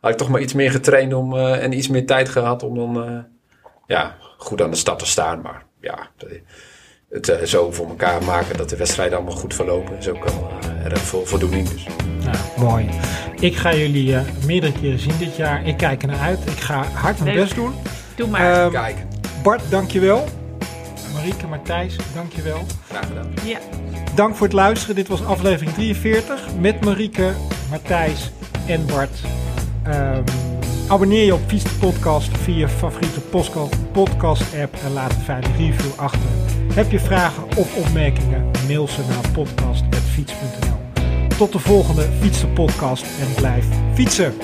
had ik toch maar iets meer getraind om, eh, en iets meer tijd gehad om dan eh, ja, goed aan de start te staan. Maar ja, het eh, zo voor elkaar maken dat de wedstrijden allemaal goed verlopen is ook wel eh, erg veel voldoening. Dus.
Nou, mooi. Ik ga jullie eh, meerdere keren zien dit jaar. Ik kijk er naar uit. Ik ga hard mijn
Leuk.
best doen.
Doe maar.
Ehm,
Kijk,
Bart, dankjewel. Marieke, Matthijs, dankjewel.
graag gedaan.
ja.
Dank voor het luisteren. Dit was aflevering 43 met Marieke, Matthijs en Bart. Ehm, abonneer je op Fiets de Podcast via je favoriete podcast app en laat een fijne review achter. Heb je vragen of opmerkingen? Mail ze naar podcast.fiets.nl. Tot de volgende Fiets de Podcast en blijf fietsen.